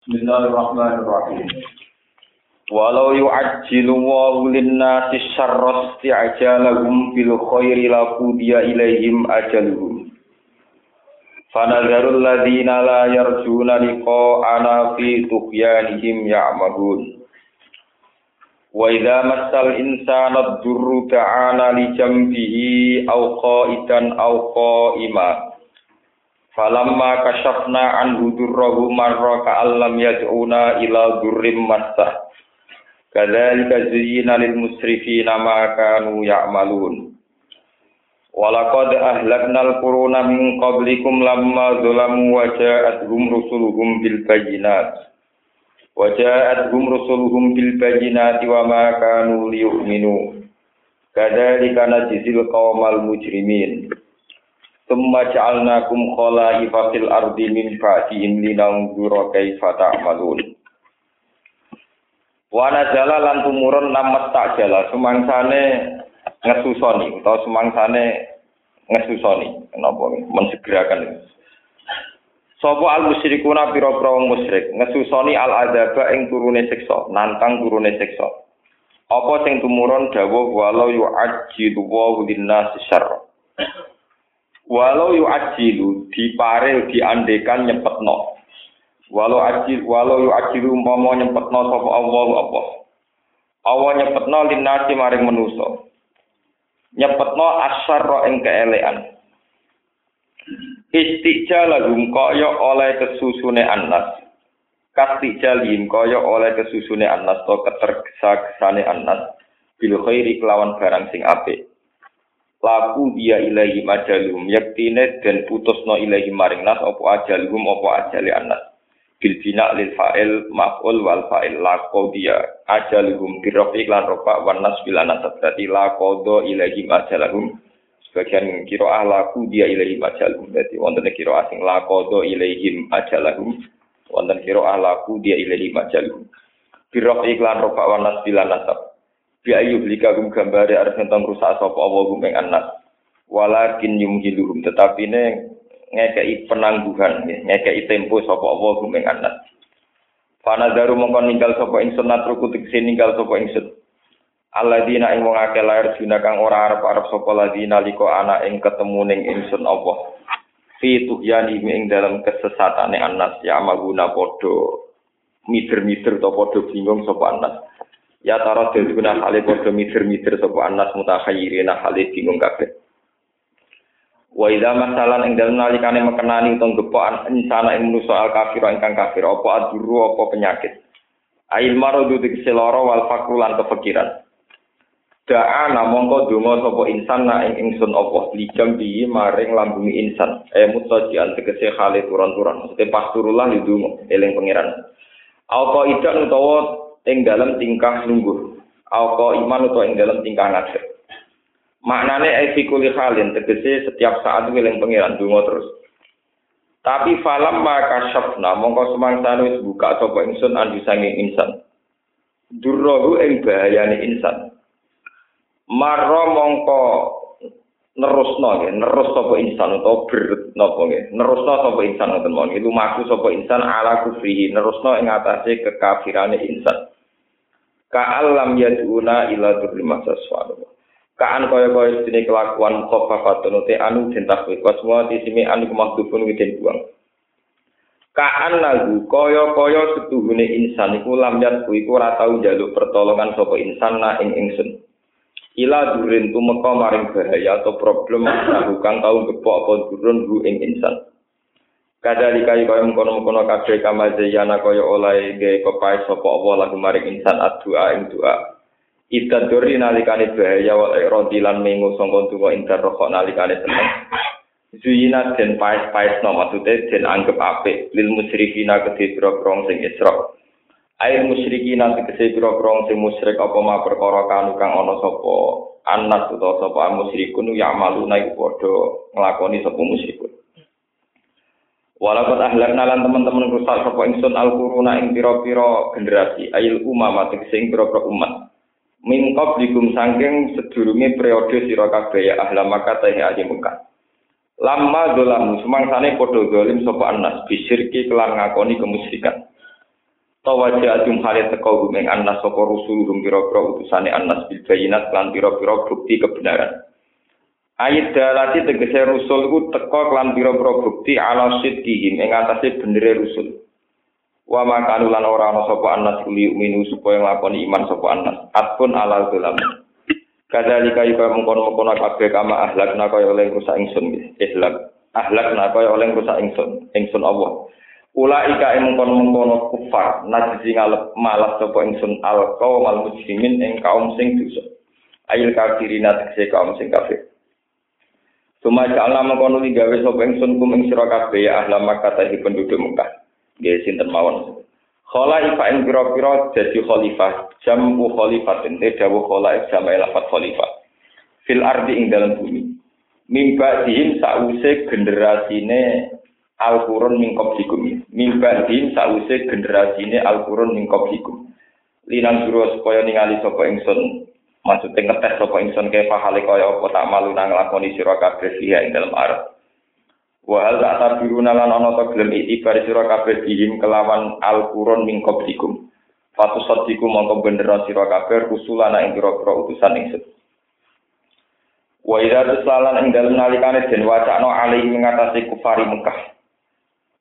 Bismillahirrahmanirrahim. Walau yu'ajjilu wa lin-nasi syarra isti'jalahum bil khairi laqudiya ilaihim ajaluhum. Fanadharul ladzina la yarjuna liqa'ana fi tughyanihim ya'mahun. Wa idza massal insana ad-durru ta'ana li jambihi aw qa'idan aw qa'ima. Falamma kasyafna anhu durrahu marra ka'allam yad'una ila durrim massah. Kadzalika zuyyina lil musrifina ma kanu ya'malun. Walaqad ahlaknal quruna min qablikum lamma zalamu wa ja'atuhum rusuluhum bil bayyinat. Wa ja'atuhum rusuluhum bil bayyinati wa ma kanu liyu'minu. Kadzalika najzil qaumal mujrimin. Tumma ja'alnakum khala'ifa fil ardi min ba'dihim linanzura kaifa ta'malun. Wa najala lan tumurun namat ta'jala sumangsane ngesusoni utawa sumangsane ngesusoni. Kenapa? Mensegerakan. Sopo al musyrikuna pira-pira wong musyrik? Ngesusoni al adzaba ing turune siksa nantang turune siksa. Apa sing tumurun? Dawuh walau yu'ajjilu wa linnas syarra walau yu ajilu dipare diandekan nyepetno walau ajil walau yu ajilu umpama nyepetno sapa Allah apa? Allah nyepetno linasi maring manusa. Nyepetno asyarra ing keelekan. Istijalahum kaya oleh kesusune annas kastijalim kaya oleh kesusune annas to ketergesa-gesane annas bil khairi kelawan barang sing apik laku dia ilahi majalum yaktine dan putusno ilahi maring nas opo ajalhum opo ajali anas. Bil bina lil fa'il maf'ul wal fa'il. Lako dia ajalhum birofi lan rofa wan nas bil berarti laqodo ilahi majalhum sebagian kira ah laku dia ilahi majalhum berarti wonten kira asing laqodo ilaihim ajalhum wonten kira ah laku dia ilahi majalhum birofi lan rofa wan nas bi ayu gum gambare arep tentang rusak sapa Allah gum ing anas walakin yumhiluhum tetapi ne ngekei penangguhan ngekei tempo sapa Allah gum ing anas Fanadaru mongkon ninggal sapa ingsun natruku tegese ninggal sapa ingsun. Alladzina ing wong akeh lair dina kang ora arep-arep sapa ladina liko ana ing ketemu ning ingsun Allah. Fi tuhyani ing dalam kesesatane anas ya maguna padha mider-mider to padha bingung sapa anas Ya taro daduna hale padha mider-mider sapa anas mutakhayyirina hale bingung kabeh. Wa idza masalan ing dalem nalikane mekenani utawa gepokan insana ing manusa al kafir ingkang kafir apa aduru apa penyakit. Ail maradu dikse lara wal fakru lan kepikiran. Da'a namangka donga sapa insan na ing ingsun apa lijam bi maring lambungi insan. Eh mutajian tegese hale turun-turun. Maksudnya pas turullah ndonga eling pangeran. Apa idak utawa ing dalam tingkah lungguh. Alko iman atau ing dalam tingkah ngadeg. Maknane efikuli halin tegese setiap saat wiling pengiran dungo terus. Tapi falam maka syafna mongko semangsane wis buka sapa ingsun andi sanging insan. Durrohu ing bahayane insan. Marro mongko nerusno ya nerus sapa insan utawa ber napa nggih. Nerusno sapa insan ngoten mawon. Itu maku sapa insan ala kufrihi nerusno ing atase kekafirane insan ka'alam yaduna ila durri masaswanu Kaan kaya kaya sedini kelakuan khofafatun te anu den takwi waswa tisimi anu kemahdupun widen buang. Kaan lagu kaya kaya setuhune insan iku lam yadku iku ora tau njaluk pertolongan sapa insan na ing ingsun. Ila durin tumeka maring bahaya atau problem kang tau gepok apa durun ru ing insan Kadali kaya mengkono-mengkono kabeh kama zayana kaya oleh gawe kepai sapa Allah lagu maring insan addu'a ing doa. Ida duri nalikane bahaya wa irodi lan mengu sangka tuwa intar rokok nalikane seneng. Zuyina den paes-paes no maksudnya den anggap apik lil musyrikina kedhe biro sing isra. Air musyrikina tegese biro sing musyrik apa ma perkara kanu kang ana sapa anas utawa sapa musyrikun ya malu naik padha nglakoni sapa musyrikun. Walaupun ahlak nalan teman-teman rusak sapa ingsun al quruna ing pira-pira generasi ayil umama tegese ing pira-pira umat. Min qablikum saking sedurunge periode sira kabeh ya ahla Makkah ta ahli Mekah. Lama dolamu semangsane padha zalim sapa anas bisirki kelan ngakoni kemusyrikan. Tawaja adum halit teko gumeng annas sapa rusuluhum pira-pira utusane annas bil bayinat lan pira-pira bukti kebenaran. Ayat dalati tegese rusul ku teko lan pira-pira bukti ala sidqihim ing atase benere rusul. Wa makanu lan ora ana sapa annas kuli minu supaya nglakoni iman sapa annas. Atpun ala dalam. Kadzalika yuka mengkono-mengkono kabeh kama ahlakna kaya oleh rusak ingsun. Ihlak. Ahlakna kaya oleh rusak ingsun. Ingsun Allah. Ula ika ing mengkono-mengkono kufar najisi ngalep malas sapa ingsun al kaum al muslimin ing kaum sing dosa. Ail kafirina tegese kaum sing kafir. Suma ja'alna mengkono digawe sapa ingsun kum ing sira kabeh ya ahla Makkah tadi penduduk Mekah. Nggih sinten mawon. Khala ifa ing pira-pira dadi khalifah, jamu khalifatin, te dawuh khala jamae lafat khalifah. Fil ardi ing dalam bumi. Mimba dihim sause generasine Al-Qur'an min qablikum. Min ba'din sause generasine Al-Qur'an min qablikum. Linan suruh supaya ningali sapa ingsun. Maksudnya ngetes sapa ingsun kaya pahale kaya apa tak malu nang lakoni sira kabeh fiha ing dalem arep. Wa hal tak tabiruna lan ana ta gelem itibar sira kabeh dihim kelawan Al-Qur'an min qablikum. Fatu sadiku mongko bener sira kabeh rusulana ing pira-pira utusan ingsun. Wa idza tusalan ing dalem nalikane den wacana alaihi ngatasi kufari Mekah.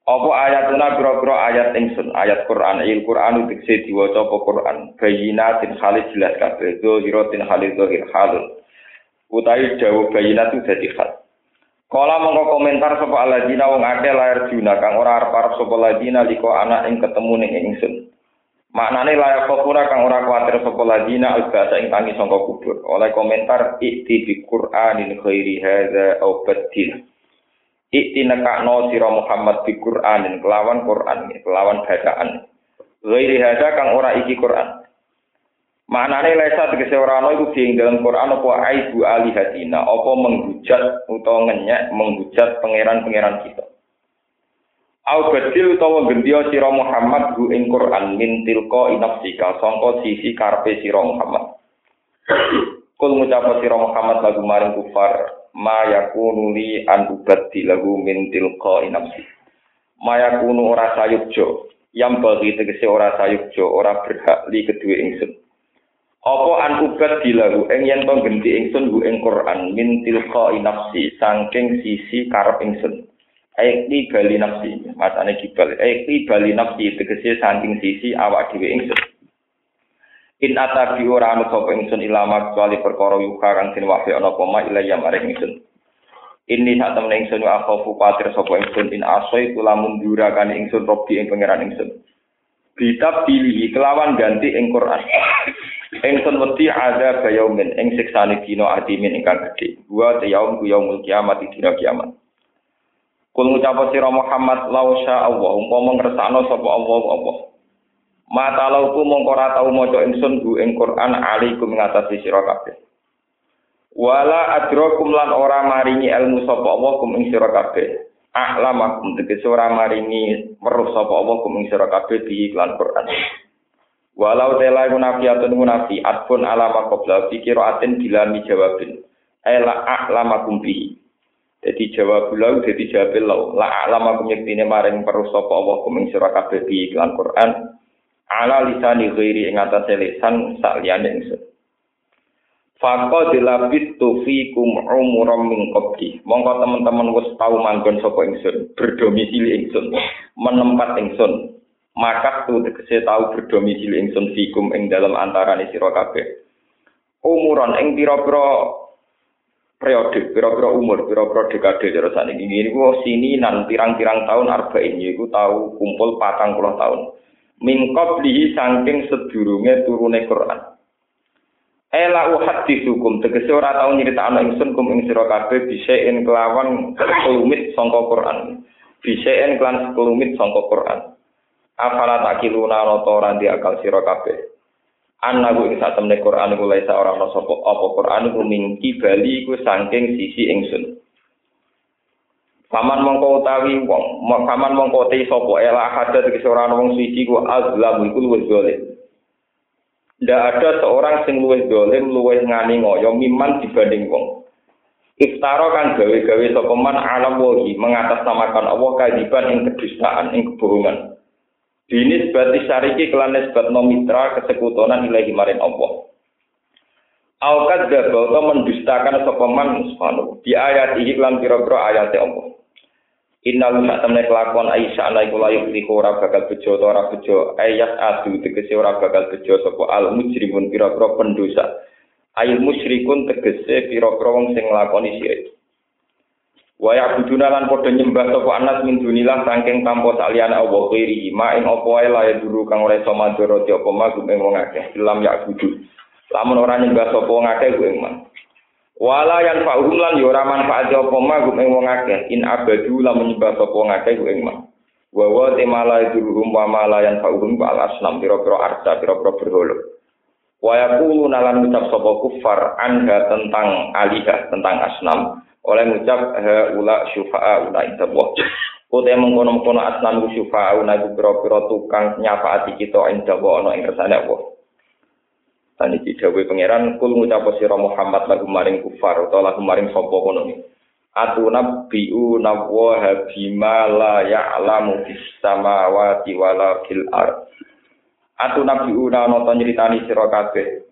Apa ayatuna pira-pira ayat ingsun, ayat Quran, il Quran dikse diwaca apa Quran, bayinatin khalid jelas kabeh, zahiratin khalid zahir halun. Utawi dawuh bayinat itu dadi hal. Kala mongko komentar sapa aladina wong akeh lahir juna kang ora arep-arep sapa ladina liko anak ing ketemu ning ingsun. Maknane layak kopura kang ora kuatir sapa ladina albasa ing tangi sangka kubur. Oleh komentar ikti bi Qur'anin khairi hadza au badil. Ikti nekakno sira Muhammad bi Qur'anin kelawan Qur'an kelawan bacaan. Ghairi hadza kang ora iki Qur'an. Maknane lesa tegese ora ana iku di dalam Quran apa aibu alihatina, apa menghujat utawa ngenyek menghujat pangeran-pangeran kita. Au badil utawa gendya sira Muhammad gu ing Quran min tilqa inafsika sangka sisi karepe sira Muhammad. Kul ngucap sira Muhammad lagu maring kufar ma yakunu li an ubaddi lahu min tilqa inafsi. Ma yakunu ora sayukjo, yang bagi tegese ora sayukjo, ora berhak li kedue ingsun. Apa an ubad dilahu ing yen to genti ingsun gu ing Quran min tilqa nafsi saking sisi karep ingsun. Aikti bali nafsi, matane kibal. Aikti bali nafsi tegese saking sisi awak dhewe ingsun. In atabi ora anu sapa ingsun ilama kecuali perkara yuka kang den wahyi ana apa ma ilaya maring ingsun. Ini sak temen ingsun wa akhafu kuatir sapa ingsun in asoi kula mundura kan ingsun robi ing pangeran ingsun. Kitab pilih kelawan ganti ing Quran. Ingsun wedi ada bayaumin ing siksane dina adimin ingkang gedhe. Wa yaum ku yaumul kiamat dina kiamat. Kul ngucap sira Muhammad lau sya Allah umpama ngersakno sapa Allah Allah. Mata lauku mongko ora tau maca ingsun bu ing Quran alaikum ngatasi sira kabeh. Wala adrakum lan ora maringi ilmu sapa Allah kum ing sira kabeh. Ahlamakum tegese ora maringi weruh sapa Allah kum ing sira kabeh di iklan Quran. Walau tela munafiatun munafiat pun alama qabla fi qiraatin dilami jawabin. Ela a'lamakum bihi. Jadi jawab lau jadi jawab lau. La a'lamakum yaktine maring perus sapa Allah kum ing sira kabeh di iklan Quran. Ala lisani ghairi ing atase lisan sak liyane ingsun. Faqad labistu fikum umuram min qabli. Monggo teman-teman wis tau manggon sapa ingsun, berdomisili ingsun, menempat ingsun. Maka tu tegese tau berdomisili ingsun fikum ing dalam antarane sira kabeh. Umuran ing pira-pira periode, pira-pira umur, pira-pira dekade cara sakniki. Ini ku sini nan pirang-pirang tahun arba'in yaiku tau kumpul patang puluh tahun. Min qablihi saking sedurunge turune Quran. Ela uhaddithukum tegese ora tau nyritakno ingsun kum ing sira kabeh bisaen kelawan kelumit sangka Quran. Bisaen kelan kelumit sangka Quran. Afala takiluna nata ora di akal sira kabeh. Anaku ing sak temne Quran iku laisa ora ana sapa apa Quran iku mingki bali iku saking sisi ingsun. Paman mongko utawi wong, paman mongko te sapa ela hadat tegese ora ana wong suci ku azlam iku luwih zalim. Ndak ada seorang sing luwih dolim, luwih ngani ngoyo miman dibanding wong. Iftara kan gawe-gawe sapa man alam wahi mengatasnamakan Allah kadiban ing kedustaan ing kebohongan. Dinis bati syariki kelan nisbat nomitra kesekutonan ilahi marin Allah. Aukat dabal to mendustakan sapa man subhanahu di ayat iki lan pira-pira ayat Allah. Innal sak temne kelakuan Aisyah ana iku layuk liku ora bakal bejo ora bejo ayat adu tegese ora bakal bejo sapa al mujrimun pira-pira pendosa. Ayil musyrikun tegese pira-pira wong sing nglakoni syirik. Wa ya'buduna lan padha nyembah sapa anas min dunilah saking tanpa saliyane Allah kiri ma ing apa wae la duru kang ora iso madharati apa magum ing. Lamun ora nyembah sapa wong akeh kuwi iman. Wala yang fa'uhum lan yo ora manfaat apa ma gum wong akeh in abadu la menyembah sapa wong akeh ku ing ma. Wa wa durum wa mala yang fa'uhum wa asnam pira-pira arsa pira-pira berhala. Wa yaqulu nalan ngucap sapa kufar anda tentang aliha tentang asnam oleh ngucap ha ula syufa'a ula indallah. Kote mengkono-mengkono asnam syufa'a ula pira-pira tukang nyafaati kita indallah ana ing kersane Allah. Dan iki dawuh pangeran kul ngucap sira Muhammad lagu maring kufar utawa lagu maring sapa kono ni. Atuna biu nawwa bima la ya'lamu fis samawati wala fil ard. Atuna biu na nonton nyritani sira kabeh.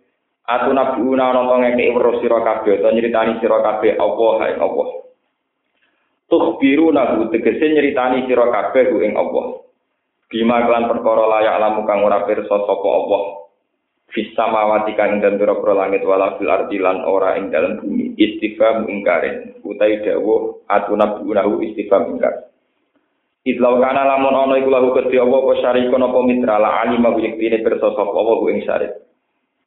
Atuna biu na nonton ngekeki weruh sira kabeh utawa nyritani sira kabeh Allah hai Allah. Tukhbiru nahu tegese nyritani sira kabeh ing Allah. Bima kelan perkara layak lamu kang ora pirsa sapa Allah. Fisa mawati kang dan pira langit wala fil ardi lan ora ing dalam bumi istifham ingkarin utai dawuh atuna bunahu istifham ingkar Idlau kana lamun ana iku lahu kedhi apa apa syarikun apa mitra? La alim wa yaktine pirsa sapa apa ku ing syarik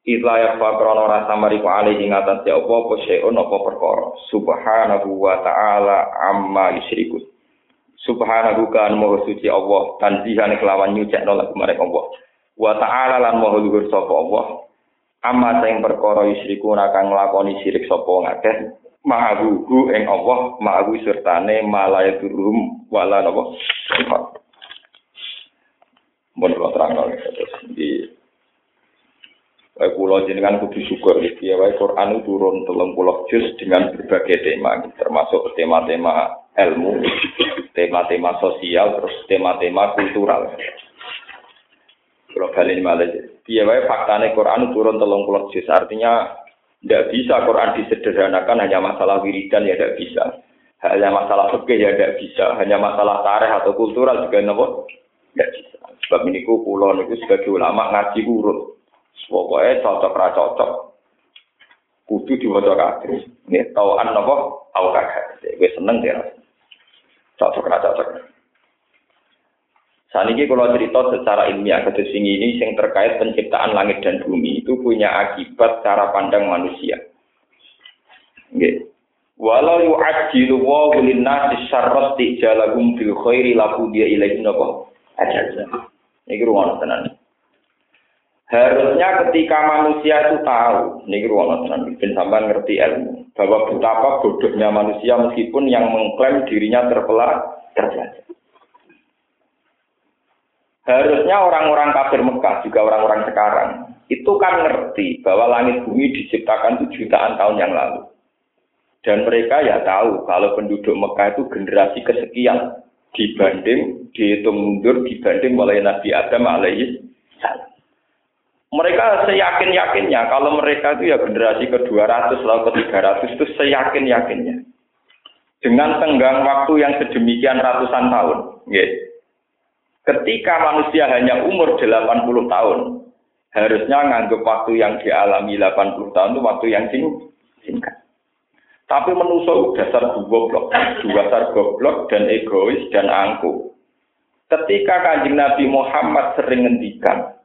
Idla ya fa krono rasa mari ku ali ing atas ya apa syai'un apa perkara. Subhanahu wa ta'ala amma yusyrikun. Subhanahu kan suci Allah tanzihan kelawan nyucekno lagu marek Allah wa ta'ala lan maha luhur sapa Allah amma sing perkara yusriku kang nglakoni syirik sapa ngakeh ma'ahu ing Allah ma'ahu sertane malaya turum wala napa? Mun kula terangno di Wae kula jenengan kudu syukur ya wae Quran turun 30 juz dengan berbagai tema termasuk tema-tema ilmu, tema-tema sosial, terus tema-tema kultural. Kalau balik malah, dia wae faktanya Quran turun telung puluh juz, artinya tidak bisa Quran disederhanakan hanya masalah wiridan ya tidak bisa. Hanya masalah fikih ya tidak bisa, hanya masalah tarikh atau kultural juga nopo tidak bisa. Sebab ini ku pulau niku sebagai ulama ngaji urut. Pokoknya cocok ra cocok. Kudu diwaca kabeh. Nih tauan nopo au kagak. Gue seneng dia. Cocok ra cocok. Saat ini kalau cerita secara ilmiah ke ini yang terkait penciptaan langit dan bumi itu punya akibat cara pandang manusia. Okay. Walau yu'ajjilu wa linnasi syarras tijalagum bil khairi laku dia ilaihi napa? Ini ruang tenan. Harusnya ketika manusia itu tahu, ini ruang tenan, bin sampai ngerti ilmu, bahwa betapa bodohnya manusia meskipun yang mengklaim dirinya terpelajar. Harusnya orang-orang kafir Mekah, juga orang-orang sekarang, itu kan ngerti bahwa langit bumi diciptakan itu jutaan tahun yang lalu. Dan mereka ya tahu kalau penduduk Mekah itu generasi kesekian dibanding dihitung mundur dibanding mulai Nabi Adam alaihi. Mereka seyakin-yakinnya kalau mereka itu ya generasi ke-200 lalu ke-300 itu seyakin-yakinnya. Dengan tenggang waktu yang sedemikian ratusan tahun. Gitu Ketika manusia hanya umur 80 tahun, harusnya nganggap waktu yang dialami 80 tahun itu waktu yang singkat. Tapi menusuk dasar goblok, dasar goblok dan egois dan angkuh. Ketika kanjeng Nabi Muhammad sering ngendikan,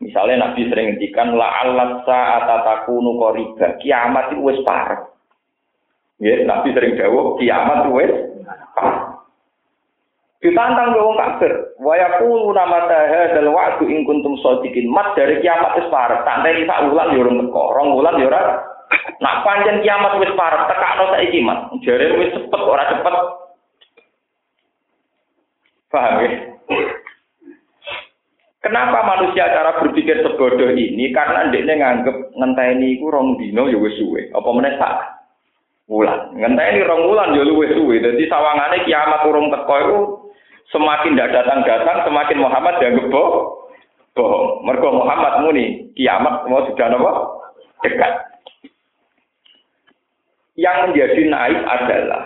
misalnya Nabi sering ngendikan, la alat saat takunu koriba, kiamat itu wes parah. Ya, Nabi sering jawab, kiamat wes parah. Ditantang ke wong kafir. Wa yaqulu nama hadzal wa'du in kuntum shadiqin. Mat dari kiamat wis parek. Santai sak wulan yo teko. Rong wulan yo ora. Nak panjen kiamat wis parek, tekakno saiki, Mas. Jare wis cepet ora cepet. Paham ya? Kenapa manusia cara berpikir sebodoh ini? Karena ndekne nganggep ngenteni iku rong dino ya wis suwe. Apa meneh sak wulan. Ngenteni rong wulan ya luwih suwe. Dadi sawangane kiamat urung teko iku semakin tidak datang-datang, semakin Muhammad dianggap bohong. Bohong. Mergo Muhammad muni kiamat mau sudah nopo dekat. Yang menjadi naif adalah,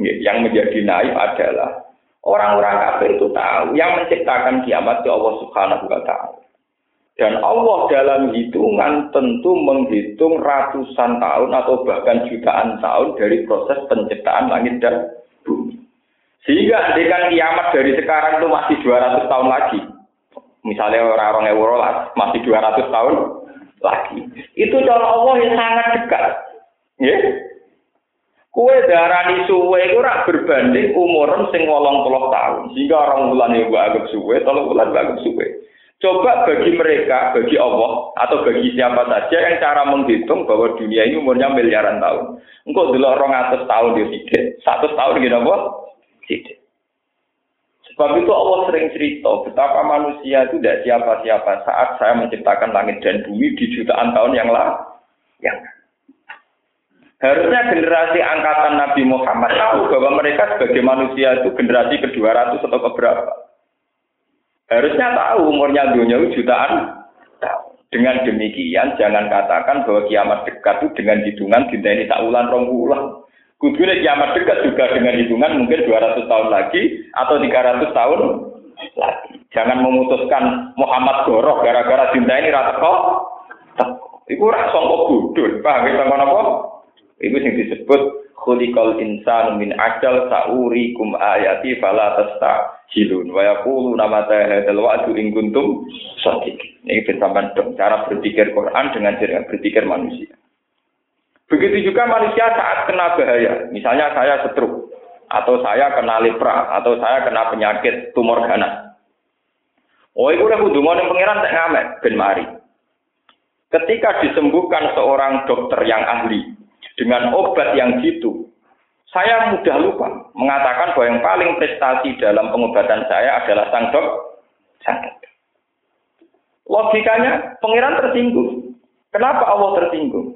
yang menjadi naif adalah orang-orang kafir itu tahu yang menciptakan kiamat itu Allah Subhanahu wa taala. Dan Allah dalam hitungan tentu menghitung ratusan tahun atau bahkan jutaan tahun dari proses penciptaan langit dan bumi. Sehingga andikan kiamat dari sekarang itu masih 200 tahun lagi. Misalnya orang-orang Eurolas masih 200 tahun lagi. Itu cara Allah yang sangat dekat. Ya? Kue darani suwe itu rak berbanding umur sing wolong tahun. Sehingga orang bulan yang agak suwe, tolong bulan agak suwe. Coba bagi mereka, bagi Allah, atau bagi siapa saja yang cara menghitung bahwa dunia ini umurnya miliaran tahun. Engkau dulu orang atas tahun dia tidak. Satu tahun gitu apa? Sebab itu Allah sering cerita betapa manusia itu tidak siapa-siapa saat saya menciptakan langit dan bumi di jutaan tahun yang lalu. Yang Harusnya generasi angkatan Nabi Muhammad tahu bahwa mereka sebagai manusia itu generasi ke-200 atau keberapa. Harusnya tahu umurnya dunia jutaan Dengan demikian jangan katakan bahwa kiamat dekat itu dengan hitungan dinta ini tak ulang rong ulang. Kudunya kiamat dekat juga dengan hitungan mungkin 200 tahun lagi atau 300 tahun lagi. Jangan memutuskan Muhammad Goroh gara-gara dinta ini rata kok. Iku rak songkok budul. Paham ya apa? Iku yang disebut khuliqal insanu min ajal kum ayati fala tastajilun wa yaqulu nama hadzal wa'du in kuntum. Ini dong cara berpikir Quran dengan cara berpikir manusia. Begitu juga manusia saat kena bahaya. Misalnya saya stroke atau saya kena lepra atau saya kena penyakit tumor ganas. Oh, itu udah kudu yang pangeran tak ngamet ben mari. Ketika disembuhkan seorang dokter yang ahli, dengan obat yang gitu, saya mudah lupa mengatakan bahwa yang paling prestasi dalam pengobatan saya adalah sang dok, dokter. Logikanya, pangeran tersinggung. Kenapa Allah tersinggung?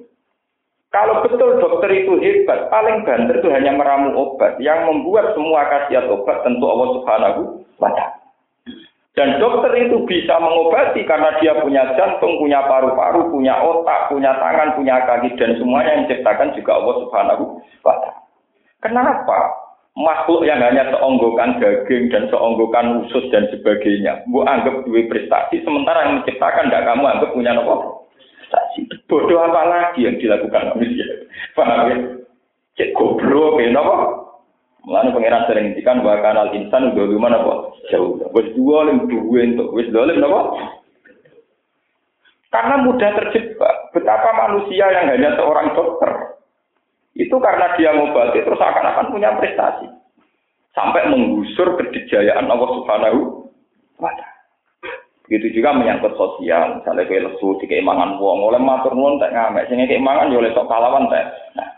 Kalau betul dokter itu hebat, paling banter itu hanya meramu obat. Yang membuat semua khasiat obat tentu Allah Subhanahu wa Ta'ala. Dan dokter itu bisa mengobati karena dia punya jantung, punya paru-paru, punya otak, punya tangan, punya kaki, dan semuanya yang diciptakan juga Allah Subhanahu wa Ta'ala. Kenapa makhluk yang hanya seonggokan daging dan seonggokan usus dan sebagainya, bu anggap dua prestasi, sementara yang menciptakan tidak kamu anggap punya apa? Prestasi. Bodoh apa lagi yang dilakukan manusia? Paham ya? Cek goblok ya, apa? Mulane pangeran sering ngendikan bahwa kanal insan mana apa? Jauh. Wis dua untuk wis dolim napa? Karena mudah terjebak. Betapa manusia yang hanya seorang dokter itu karena dia ngobati terus akan-akan punya prestasi. Sampai menggusur kedijayaan Allah Subhanahu wa taala. Begitu juga menyangkut sosial, misalnya kayak lesu di keimangan wong, oleh matur nuwun tak ngamek, sehingga keimangan ya oleh sok pahlawan tak. Nah,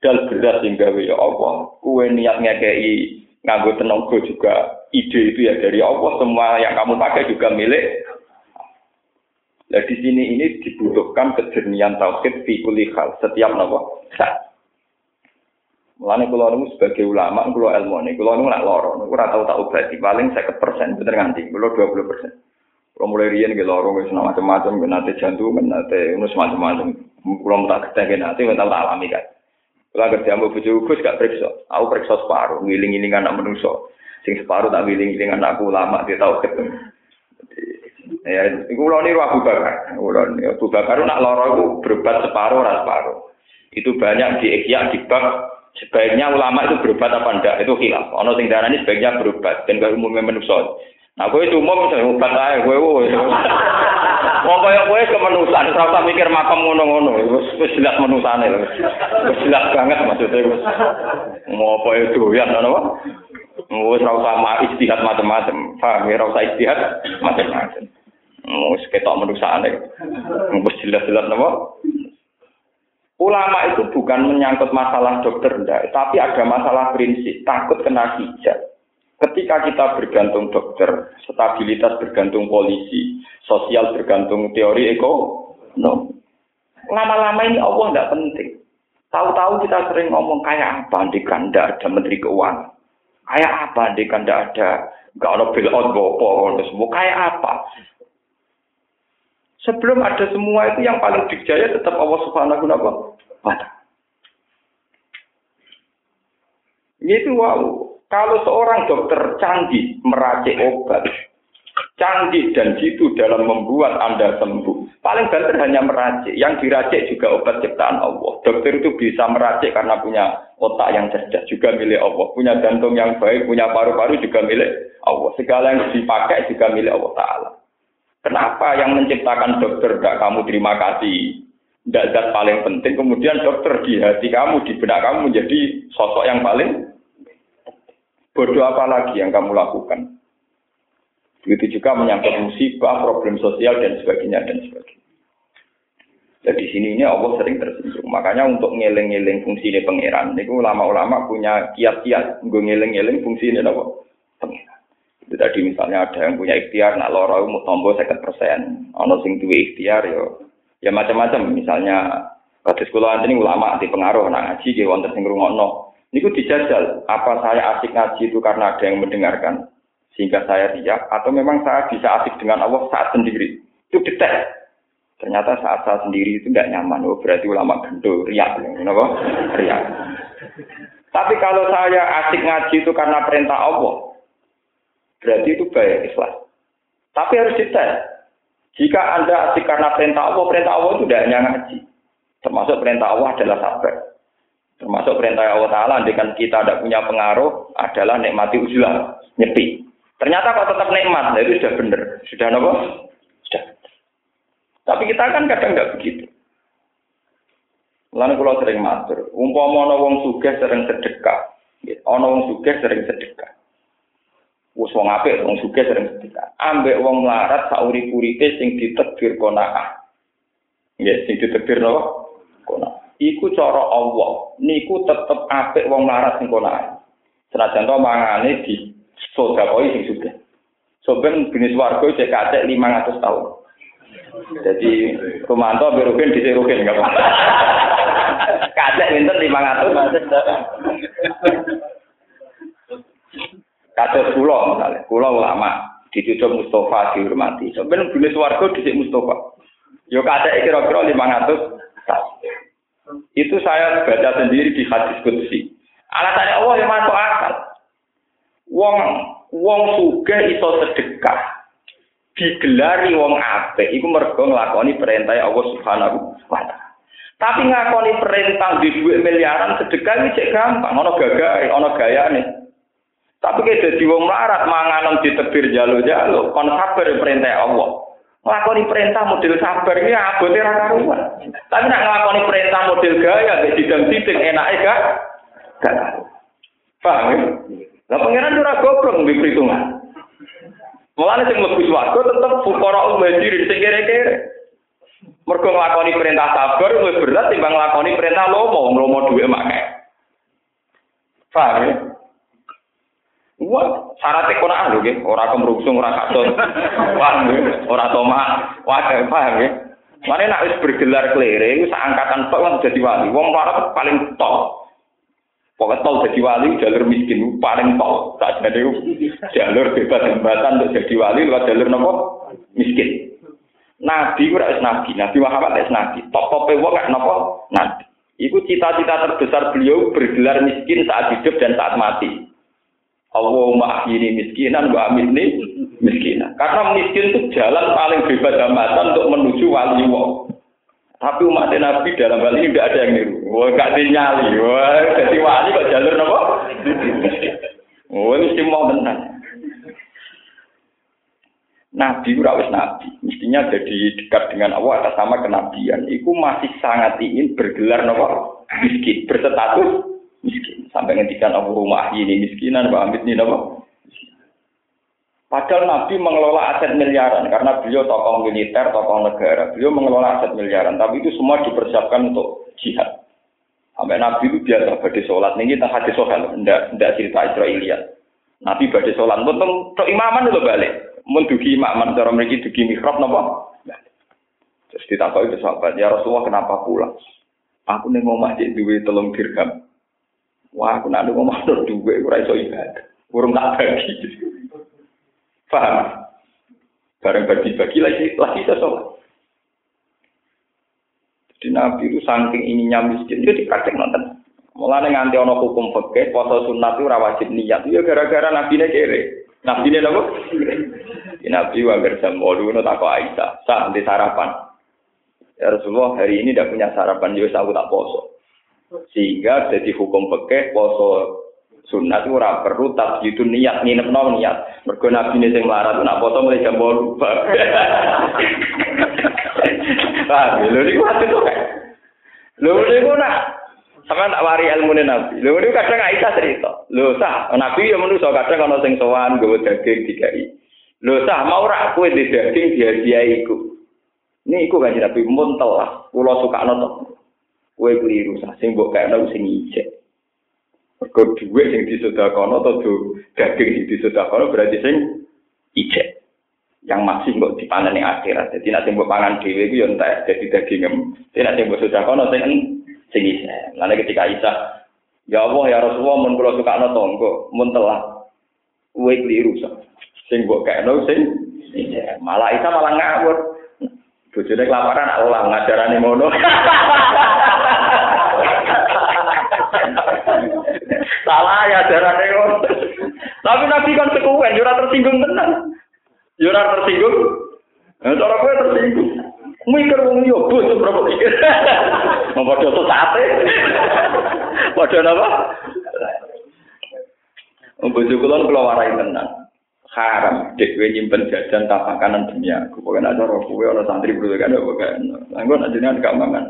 dal berat sing gawe ya Allah. Kue niat ngekei nganggo tenaga juga ide itu ya dari Allah. Semua yang kamu pakai juga milik. Nah di sini ini dibutuhkan kejernihan tauhid fi setiap nopo. Mulane kula niku sebagai ulama kula ilmu nih, kula niku nak loro, niku ora tau tak obati, paling 50% bener nganti, kula 20%. Kula mulai riyen nggih loro wis macam-macam, nate jantung, nate ngono macam-macam. Kula tak ketenge nate tak alami kan. Kalau kerja mau bujuk Gus gak periksa, aku periksa separuh, ngiling-ngiling anak manusia. Sing separuh tak ngiling-ngiling anakku lama dia tahu ketemu. Ya, itu lo nih Abu Bakar. Kulo nih Abu Bakar nak loro itu berobat separuh, ras separuh. Itu banyak di ikhya di bab sebaiknya ulama itu berobat apa enggak itu hilaf. Ono sing darani sebaiknya berobat dan gak umumnya manusia. Nah, gue itu umum misalnya obat aja, gue gue. Mau kayak gue kemenusan, serasa mikir makam ngono-ngono, wis jelas menusane lho. Wis jelas banget maksudnya wis. Mau apa itu ya, apa? Wis ora usah istihad macam-macam. Paham ya, ora usah istihad macam-macam. Wis ketok menusane. Wis jelas-jelas napa? Ulama itu bukan menyangkut masalah dokter tapi ada masalah prinsip, takut kena hijab. Ketika kita bergantung dokter, stabilitas bergantung polisi, sosial bergantung teori ekonomi. Lama-lama ini Allah tidak penting. Tahu-tahu kita sering ngomong kayak apa andikan tidak ada menteri keuangan. Kayak apa andikan tidak ada Gak ada bill out gopo, semua kayak apa? Sebelum ada semua itu yang paling dijaya tetap Allah Subhanahu wa taala. Itu wow. Kalau seorang dokter canggih meracik obat, canggih dan jitu dalam membuat Anda sembuh. Paling banter hanya meracik. Yang diracik juga obat ciptaan Allah. Dokter itu bisa meracik karena punya otak yang cerdas juga milik Allah. Punya jantung yang baik, punya paru-paru juga milik Allah. Segala yang dipakai juga milik Allah Ta'ala. Kenapa yang menciptakan dokter gak kamu terima kasih? Tidak paling penting. Kemudian dokter di hati kamu, di benak kamu menjadi sosok yang paling Bodoh apa lagi yang kamu lakukan? Begitu juga menyangkut musibah, problem sosial dan sebagainya dan sebagainya. Jadi di sini ini Allah sering tersinggung. Makanya untuk ngeling-ngeling fungsi ini pangeran, itu ulama-ulama punya kiat-kiat gue ngeling-ngeling fungsi ini apa? Itu tadi misalnya ada yang punya ikhtiar, nak loro mau tombol sekitar persen, ono sing duwe ikhtiar yo, ya macam-macam. Misalnya pada sekolah ini ulama di pengaruh, nak ngaji, dia wonten sing Niku dijajal, apa saya asik ngaji itu karena ada yang mendengarkan sehingga saya riak atau memang saya bisa asik dengan Allah saat sendiri. Itu detail. Ternyata saat saya sendiri itu tidak nyaman. Oh, berarti ulama gendo riak, kenapa? Riak. Tapi kalau saya asik ngaji itu karena perintah Allah, berarti itu baik ikhlas. Tapi harus detail. Jika Anda asik karena perintah Allah, perintah Allah itu tidak hanya ngaji. Termasuk perintah Allah adalah sabar. Termasuk perintah Allah Ta'ala, dengan kita tidak punya pengaruh, adalah nikmati uzlah, nyepi. Ternyata kok tetap nikmat, nah itu sudah benar. Sudah apa? Sudah. Tapi kita kan kadang nggak begitu. Lalu kalau sering matur, umpama ana wong sugih sering sedekah, ana wong sugih sering sedekah. Wes wong apik wong sugih sering sedekah. Ambek wong melarat sauri-uripe sing ditekbir qanaah. Nggih, sing ditekbir napa? Iku cara Allah. Niku tetep apik wong larat sing kono ae. Senajan to mangane di sedekah sing sudah soben jenis warga cek kacek 500 tahun. Jadi Romanto berukin di Rukin enggak apa kacek pinter 500 kacek pulau misalnya. Pulau lama dicucuk Mustafa dihormati. Sebenarnya jenis warga di Mustafa. Yo kacek kira-kira 500 tahun itu saya baca sendiri di hadis kudsi. Alasannya Allah yang masuk akal. Wong wong suge iso sedekah. Digelari wong apik iku mergo nglakoni perintah Allah Subhanahu wa taala. Tapi ngakoni perintah di duit miliaran sedekah iki cek gampang, ana gagahe, ana gayane. Tapi kayak jadi wong melarat manganan ditebir jalo-jalo, kon sabar perintah Allah. Ngelakoni perintah model sabar ini abote ra karuan. Tapi nak ngelakoni perintah model gaya gak sidang sidang enak gak? Gak. Paham ya? Lah pangeran ora goblok mbek perhitungan. Mulane sing mlebu swarga tetep fukara umajir sing kere-kere. Mergo nglakoni perintah sabar luwih berat timbang nglakoni perintah lomo, lomo duwe make. Paham ya? Wah, syaratnya Quran lho nggih, ora kemrungsung, ora kasut. Wah, ora toma. Wah, paham ya. Mane nek wis bergelar klere iku angkatan tok lan dadi wali. Wong larat paling tok. Pokoknya tol jadi wali jalur miskin paling tok. Tak jadi jalur bebas hambatan untuk jadi wali lewat jalur nopo miskin. Nabi ora wis nabi, Nabi Muhammad wis nabi. Top-tope wong gak nopo nabi. Iku cita-cita terbesar beliau bergelar miskin saat hidup dan saat mati. Allahumma ahyini miskinan wa amitni miskinan. Karena miskin itu jalan paling bebas hambatan untuk menuju wali Allah. Tapi umat Nabi dalam hal ini tidak ada yang niru. Wah, gak dinyali. Wah, jadi wali kok jalur apa? Wah, mesti mau tenang. Nabi ora wis nabi, mestinya jadi dekat dengan Allah atas nama kenabian. Iku masih sangat ingin bergelar nopo miskin, berstatus miskin. Sampai ngendikan aku rumah ini miskinan, Pak Amit ini apa? Padahal Nabi mengelola aset miliaran karena beliau tokoh militer, tokoh negara. Beliau mengelola aset miliaran, tapi itu semua dipersiapkan untuk jihad. Sampai Nabi itu biasa pada sholat. Ini kita hadis sholat, tidak tidak cerita Israeliat. Nabi pada sholat, untuk untuk imaman itu balik. Mendugi imaman, cara mereka dugi mihrab, nopo. Terus ditakoi ke sahabat, ya Rasulullah kenapa pulang? Aku nih mau masjid duit telung dirham. Wah, aku nak ngomong ada duwe ora iso ibadah. Urung tak bagi. Paham? Bareng bagi-bagi lagi lagi sholat. Jadi Nabi itu saking ininya miskin, dia dikaceng nonton. Mulane nganti ana hukum fikih poso sunat itu ora wajib niat. Ya gara-gara Nabi ne kere. Nabi ne napa? Nabi wa jam 8 tak Aisyah, sah nanti sarapan. Ya Rasulullah hari ini tidak punya sarapan, jadi ya aku tak poso. Sehingga jadi hukum fikih poso sunat ora perlu itu niat nginep no niat. Mergo Nabi ne sing melarat nak poso mulai jam 8. Ah, lho niku hati kok. Lho niku nak sama tak wari ilmu nabi. Lho ini kadang Aisyah cerita. Lho sah, nabi ya manusia kadang kalau sing sowan gue daging dikai. Lho sah, mau rak kue di daging dia dia iku. Ini iku kan nabi muntel lah. Pulau suka nonton. kue keliru sah sing buat kayak sing ijek. Mereka dua sing disedakono atau daging sing disedakono berarti sing ijek. Yang masih mbok dipanen yang akhirat. Jadi nanti mbok pangan dewi itu yang tak jadi daging jadi nanti mbok sudah kono sing sing ije nanti ketika isa ya allah ya rasulullah mun kula suka no tonggo mun telah kue keliru sah sing buat kayak nahu sing ije malah isa malah ngawur. Bujuknya kelaparan, Allah ngajarannya mono. Salah ya ajarane ngono. Tapi Nabi kan sekuen, yo tersinggung tenan. Yo tersinggung. Nah, cara kowe tersinggung. Mikir wong yo bocah berapa mikir. Mau padha sate. Padha napa? Bojo kula kula warai tenan. Haram dek kowe nyimpen jajan tak makanan demi aku. Pokoke nek cara kowe ana santri bro kan pokoke. Anggo nek jenengan gak mangan.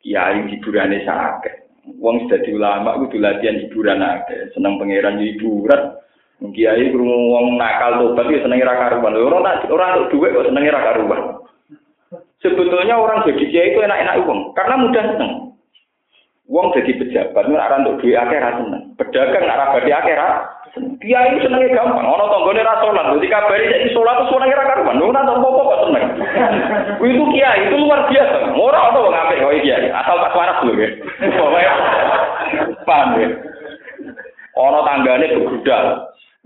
Kiai hiburane sakit. Wong dadi ulama kudu latihan hiburan akeh. Seneng pangeran hiburan. Kiai krungu wong nakal tobat ya seneng ra karuan. Ora ora duwe kok seneng ra karuan. Sebetulnya orang jadi kiai itu enak-enak uang, karena mudah seneng. Uang jadi pejabat, arah untuk duit akhirat seneng. Pedagang arah badi akhirat Kiai senengnya gampang, ono tonggone ra salat, dadi kabari saiki salat terus senenge ra karuan. Ora tau apa kok seneng. Itu kiai itu luar biasa. Ora ono wong apik kok kiai, asal pas waras lho ya. Paham ya? Ono tanggane begudal.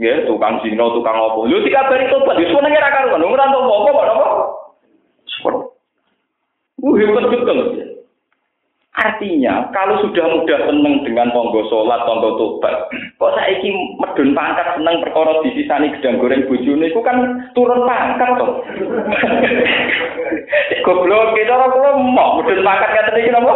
Ya, tukang zina, tukang opo. Lho dikabari tobat, wis senenge ra karuan. Ora tau apa kok apa. Uh, hebat betul. Artinya, kalau sudah mudah seneng dengan tonggo sholat, tonggo tobat, kok saya ini medun pangkat seneng perkara di sisani gedang goreng bujune, itu kan turun pangkat toh. Goblok, kita orang kalau mau medun pangkat kata ini kenapa?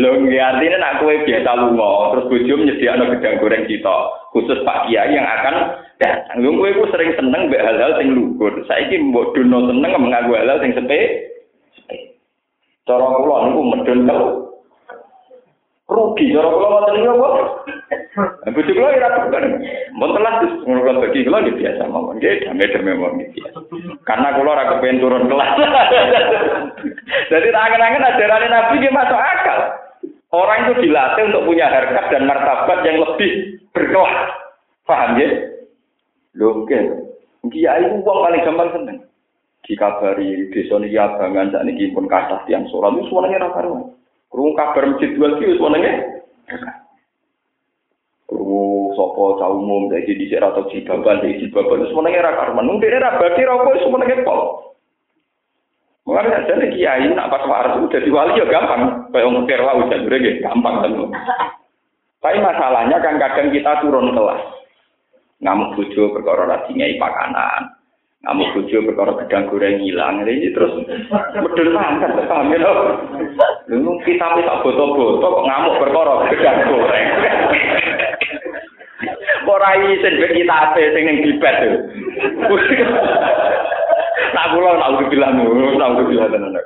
Lho, artinya nak kue biasa lunga, terus bojo menyediakan gedang goreng kita, khusus Pak Kiai yang akan datang. Lho kowe sering seneng mbek hal-hal sing luhur. Saiki mbok dono seneng menganggo hal-hal sing sepe. Cara kula niku medun telu. Rugi cara kula ngoten niku apa? Bojo kula ora bukan. Mun telas ngono bagi kula nggih biasa mawon. Nggih damai-damai mawon nggih Karena kula ora kepen turun kelas. Jadi tangan-tangan ajaran Nabi nggih masuk akal. Orang itu dilatih untuk punya harkat dan martabat yang lebih berkelas. Paham ya? Nggih. Kiai ku wong paling gampang seneng. Dikabari desa niki abangan sak niki pun kathah tiyang salat wis wenenge ra karuan. Krungu kabar masjid dua ki wis wenenge. Krungu sapa cah umum dadi dhisik ra tau jibaban dadi jibaban wis wenenge ra karuan. Mung dene ra bagi ra wis wenenge pol. Mulane jadi kiai nak pas waras itu jadi wali ya gampang. Kayak wong kira wae jadi gampang kan. Tapi masalahnya kan kadang kita turun kelas ngamuk bojo perkara ra dingai pakanan ngamuk bojo perkara gedang goreng hilang ini terus medun mangkat paham ya lu kita tak foto-foto kok ngamuk perkara gedang goreng. Ora isin ben kita ape sing ning bibet nak kula nak udah bilang nak udah bilang tenan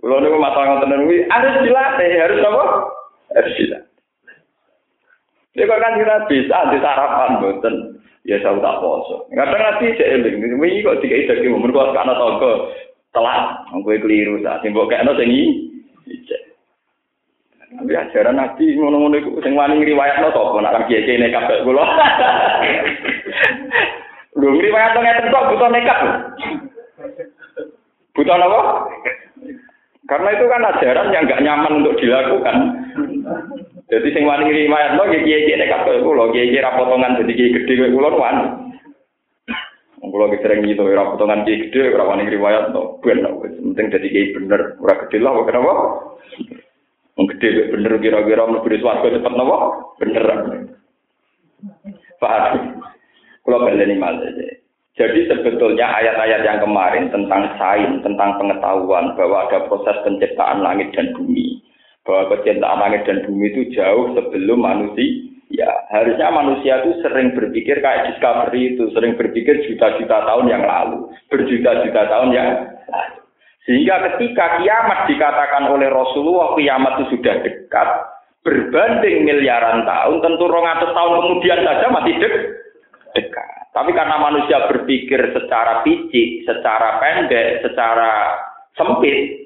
Kulo niku masalah ngoten niku harus dilatih, harus apa? Harus dilatih. Ya kok kan kita bisa di sarapan boten. Ya saya tak poso. Kadang nanti saya eling, wingi kok dikai dadi momen kok kana toko telat, kowe keliru sak simbok kekno sing iki. Tapi ajaran Nabi ngono-ngono iku sing wani ngriwayatno to, nek kiye kiye kabeh kula. Lho ngriwayatno ngeten kok butuh nekat. Butuh apa? Karena itu kan ajaran yang nggak nyaman untuk dilakukan. Jadi sing wani riwayat lo kiai kiai nekat koyo kulo, kiai kiai rapotongan jadi kiai gede koyo kulo wani. Kulo sering gitu, rapotongan kiai gede, ora wani riwayat lo, ben penting jadi kiai bener, ora gede lah, kenapa? Gede bener kira-kira mlebu swarga cepet napa? Bener. Paham? Kalau baleni malah jadi sebetulnya ayat-ayat yang kemarin tentang sains, tentang pengetahuan bahwa ada proses penciptaan langit dan bumi, bahwa penciptaan langit dan bumi itu jauh sebelum manusia. Ya, harusnya manusia itu sering berpikir kayak discovery itu, sering berpikir juta-juta tahun yang lalu, berjuta-juta tahun yang lalu. Sehingga ketika kiamat dikatakan oleh Rasulullah kiamat itu sudah dekat, berbanding miliaran tahun, tentu rongatus tahun kemudian saja masih dekat. Tapi karena manusia berpikir secara fisik, secara pendek, secara sempit,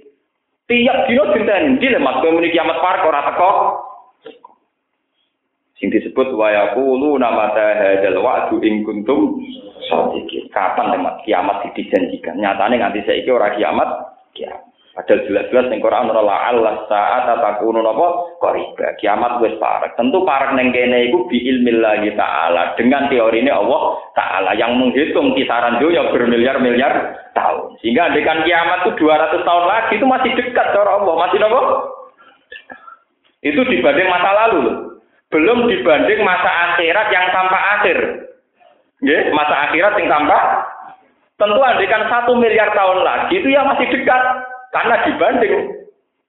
tiap dino dinten di lemas kowe muni kiamat parek ora teko. Sing disebut wa yaqulu nama hadzal wa'du in kuntum shadiqin. Kapan lemas kiamat dijanjikan? Nyatane nganti saiki ora kiamat, kiamat. Padahal jelas-jelas ning Quran ora Allah saat takunu napa qariba. Kiamat wis parek. Tentu parek ning kene iku bi ilmillahi taala dengan teori ini Allah taala yang menghitung kisaran dunia bermiliar-miliar tahun. Sehingga dengan kiamat itu 200 tahun lagi itu masih dekat cara Allah, masih napa? Itu dibanding masa lalu Belum dibanding masa akhirat yang tanpa akhir. Nggih, masa akhirat yang tanpa Tentu andikan satu miliar tahun lagi itu ya masih dekat. Karena dibanding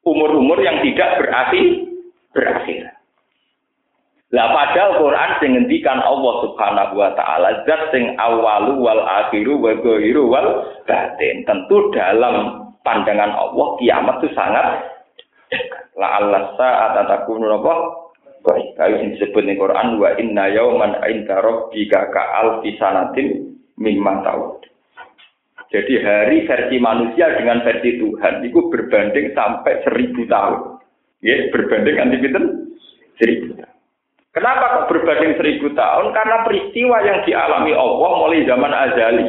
umur-umur yang tidak berarti berakhir. Lah padahal Quran sing ngendikan Allah Subhanahu wa taala zat sing awalu wal akhiru wa ghairu wal batin. Tentu dalam pandangan Allah kiamat itu sangat la Allah saat takunu apa? Baik, kayu sing disebut Quran wa inna yauman inda rabbika ka alfi sanatin mimma ta'ud. Jadi hari versi manusia dengan versi Tuhan itu berbanding sampai seribu tahun. Ya, berbanding anti seribu tahun. Kenapa kok berbanding seribu tahun? Karena peristiwa yang dialami Allah mulai zaman azali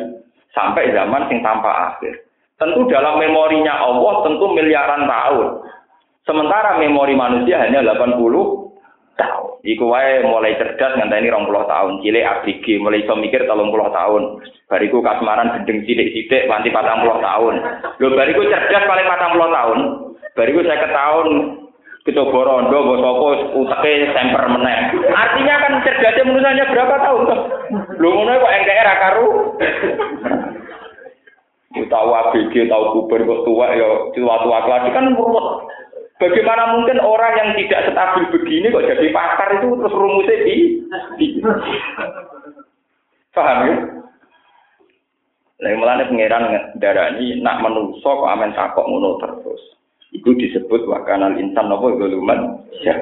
sampai zaman yang tanpa akhir. Tentu dalam memorinya Allah tentu miliaran tahun. Sementara memori manusia hanya 80 tahun. Iku wae mulai cerdas ngenteni 20 tahun, cilik ABG mulai iso mikir 30 tahun. Bariku kasmaran gendeng sithik-sithik nganti 40 tahun. Lho bariku cerdas paling 40 tahun. Bariku saya tahun coba rondo mbok sapa uteke semper meneh. Artinya kan cerdasnya manusianya berapa tahun toh? Lho ngono kok NKR karu. Tahu ABG, tahu kuber kok tua ya tua-tua lagi kan ruwet. Bagaimana mungkin orang yang tidak stabil begini kok jadi pakar itu terus rumusnya di, di. paham ya? Lalu malah pangeran darani nak menuso kok amen takok ngono terus. Itu disebut wakanal insan nopo goluman ya.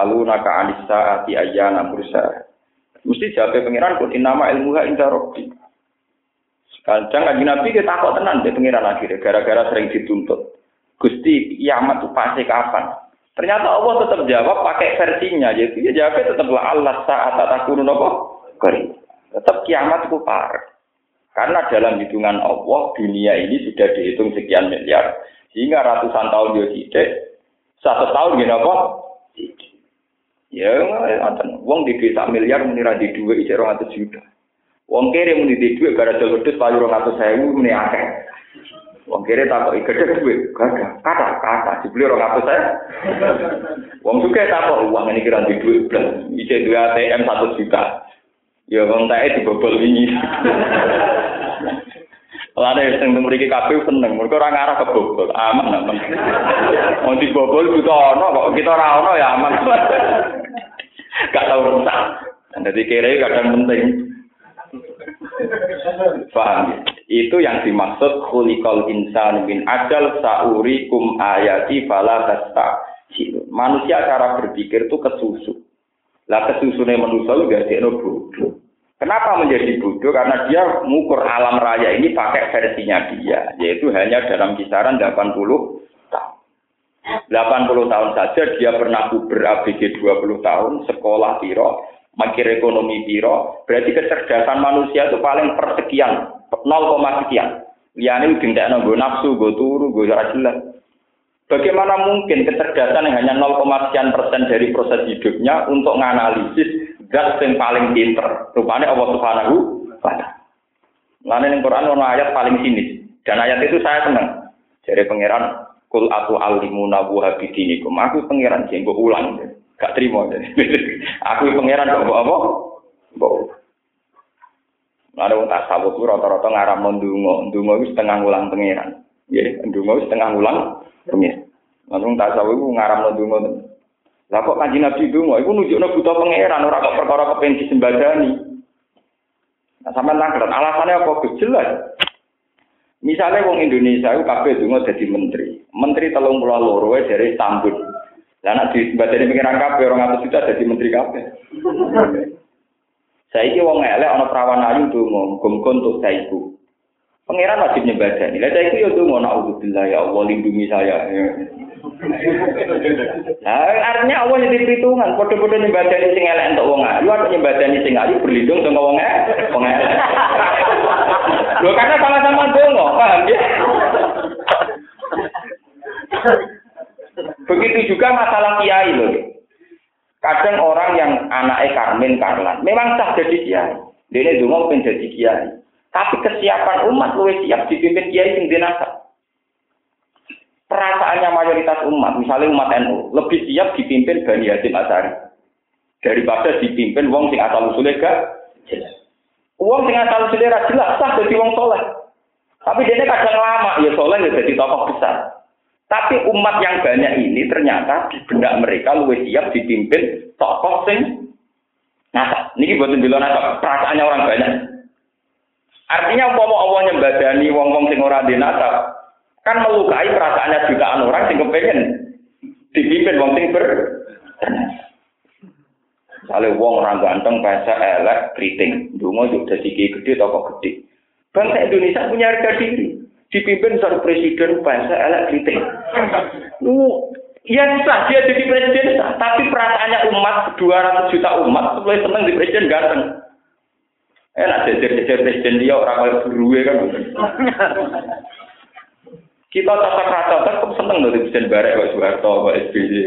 Aluna ka anisa ati ayana bursa. Mesti jawab pangeran pun inama ilmuha inda robbi. Kadang kan Nabi kita takut tenan deh pangeran akhirnya gara-gara sering dituntut. Gusti kiamat itu pasti kapan? Ternyata Allah tetap jawab pakai versinya, jadi dia jawabnya tetaplah Allah saat nopo kori. Tetap kiamat itu par. Karena dalam hitungan Allah dunia ini sudah dihitung sekian miliar, sehingga ratusan tahun dia tidak, satu tahun gini apa? Ya, ngoten. Wong di desa miliar menira di dua isi orang juta. Wong kere muni di dua gara jalur wedhus payu orang atus sewu muni akeh. Wong kiri takut gede duit, gagah, kata, kata, dibeli orang apa saya. Wong suka takut uang ini kira di duit belas, isi dua ATM satu juta. Ya wong tae dibobol ini. Lalu yang seneng memiliki KPU seneng, orang arah kebobol, aman aman. Mau dibobol juga ono, kok kita rawon ya aman. Gak tahu rusak. Jadi kira kadang penting. Paham? Itu yang dimaksud khuliqal insan min ajal sauri kum ayati fala tasta. Manusia cara berpikir itu kesusu. Lah kesusunya manusia udah dia bodoh. Kenapa menjadi bodoh? Karena dia mengukur alam raya ini pakai versinya dia, yaitu hanya dalam kisaran 80 tahun. 80 tahun saja dia pernah ber ABG 20 tahun, sekolah piro, makir ekonomi piro, berarti kecerdasan manusia itu paling persekian, 0, sekian. Liane tidak nunggu nafsu, gue turu, gue jelas jelas. Bagaimana mungkin kecerdasan yang hanya 0, sekian persen dari proses hidupnya untuk menganalisis zat yang paling pinter. Rupanya Allah Subhanahu wa taala. Lain yang Quran ono ayat paling sinis. Dan ayat itu saya senang. Jadi pangeran kul atu alimuna wa bidinikum. Aku pangeran sing ulang. Gak terima. Aku pangeran kok apa? Mbok. Ada wong tak sabut rata-rata ngaram ndonga, ndonga wis setengah ulang pangeran. Nggih, ndonga wis setengah ulang pengen. Langsung tak sawu iku ngaramno donga. Lah kok kanjeng Nabi donga iku nunjukno buta pangeran ora kok perkara kepen disembadani. Nah, sampean nangkret alasannya apa jelas. Misalnya wong Indonesia itu kabeh donga dadi menteri. Menteri telung pulau loro dari Istanbul. Lah nek disembadani pengiran kabeh orang atus juta dadi menteri kabeh. Saiki wong elek ana perawan ayu donga, muga untuk saiku. Pangeran wajib nyembadani. Lah saiki yo donga naudzubillah ya Allah lindungi saya. Nah, artinya Allah jadi perhitungan. Kode-kode nyembadani sing elek untuk wong ayu, atau nyembadani sing ayu berlindung sama wong elek. Wong karena sama-sama dongo, paham ya? Begitu juga masalah kiai loh. Kadang orang yang anaknya Karmen Karlan, memang sah jadi kiai. Dia dongo pengen jadi kiai. Tapi kesiapan umat lebih siap dipimpin kiai sing dinasab perasaannya mayoritas umat, misalnya umat NU, lebih siap dipimpin Bani Hasim Asari daripada dipimpin wong sing asal usulnya gak jelas. Wong sing asal usulnya jelas sah jadi wong soleh. Tapi dia kadang lama ya soleh ya jadi tokoh besar. Tapi umat yang banyak ini ternyata di benak mereka lebih siap dipimpin tokoh sing Nah, ini buat ndelok nasa perasaannya orang banyak. Artinya umpama Allah nyembadani wong-wong sing ora di kan melukai perasaannya jutaan orang sing kepengen dipimpin wong sing ber Misalnya wong orang ganteng, bahasa elek, keriting. Dungo juga jadi gede, toko gede. Bangsa Indonesia punya harga diri. Dipimpin seorang presiden, bahasa elek, keriting. Lu, ya sah, dia jadi presiden. Tapi perasaannya umat, 200 juta umat, mulai seneng di presiden ganteng. Enak jajar-jajar presiden dia, orang kaya beruwe kan. Kita tata kata tetap seneng di Presiden Barek, Pak Soeharto, Pak SBY.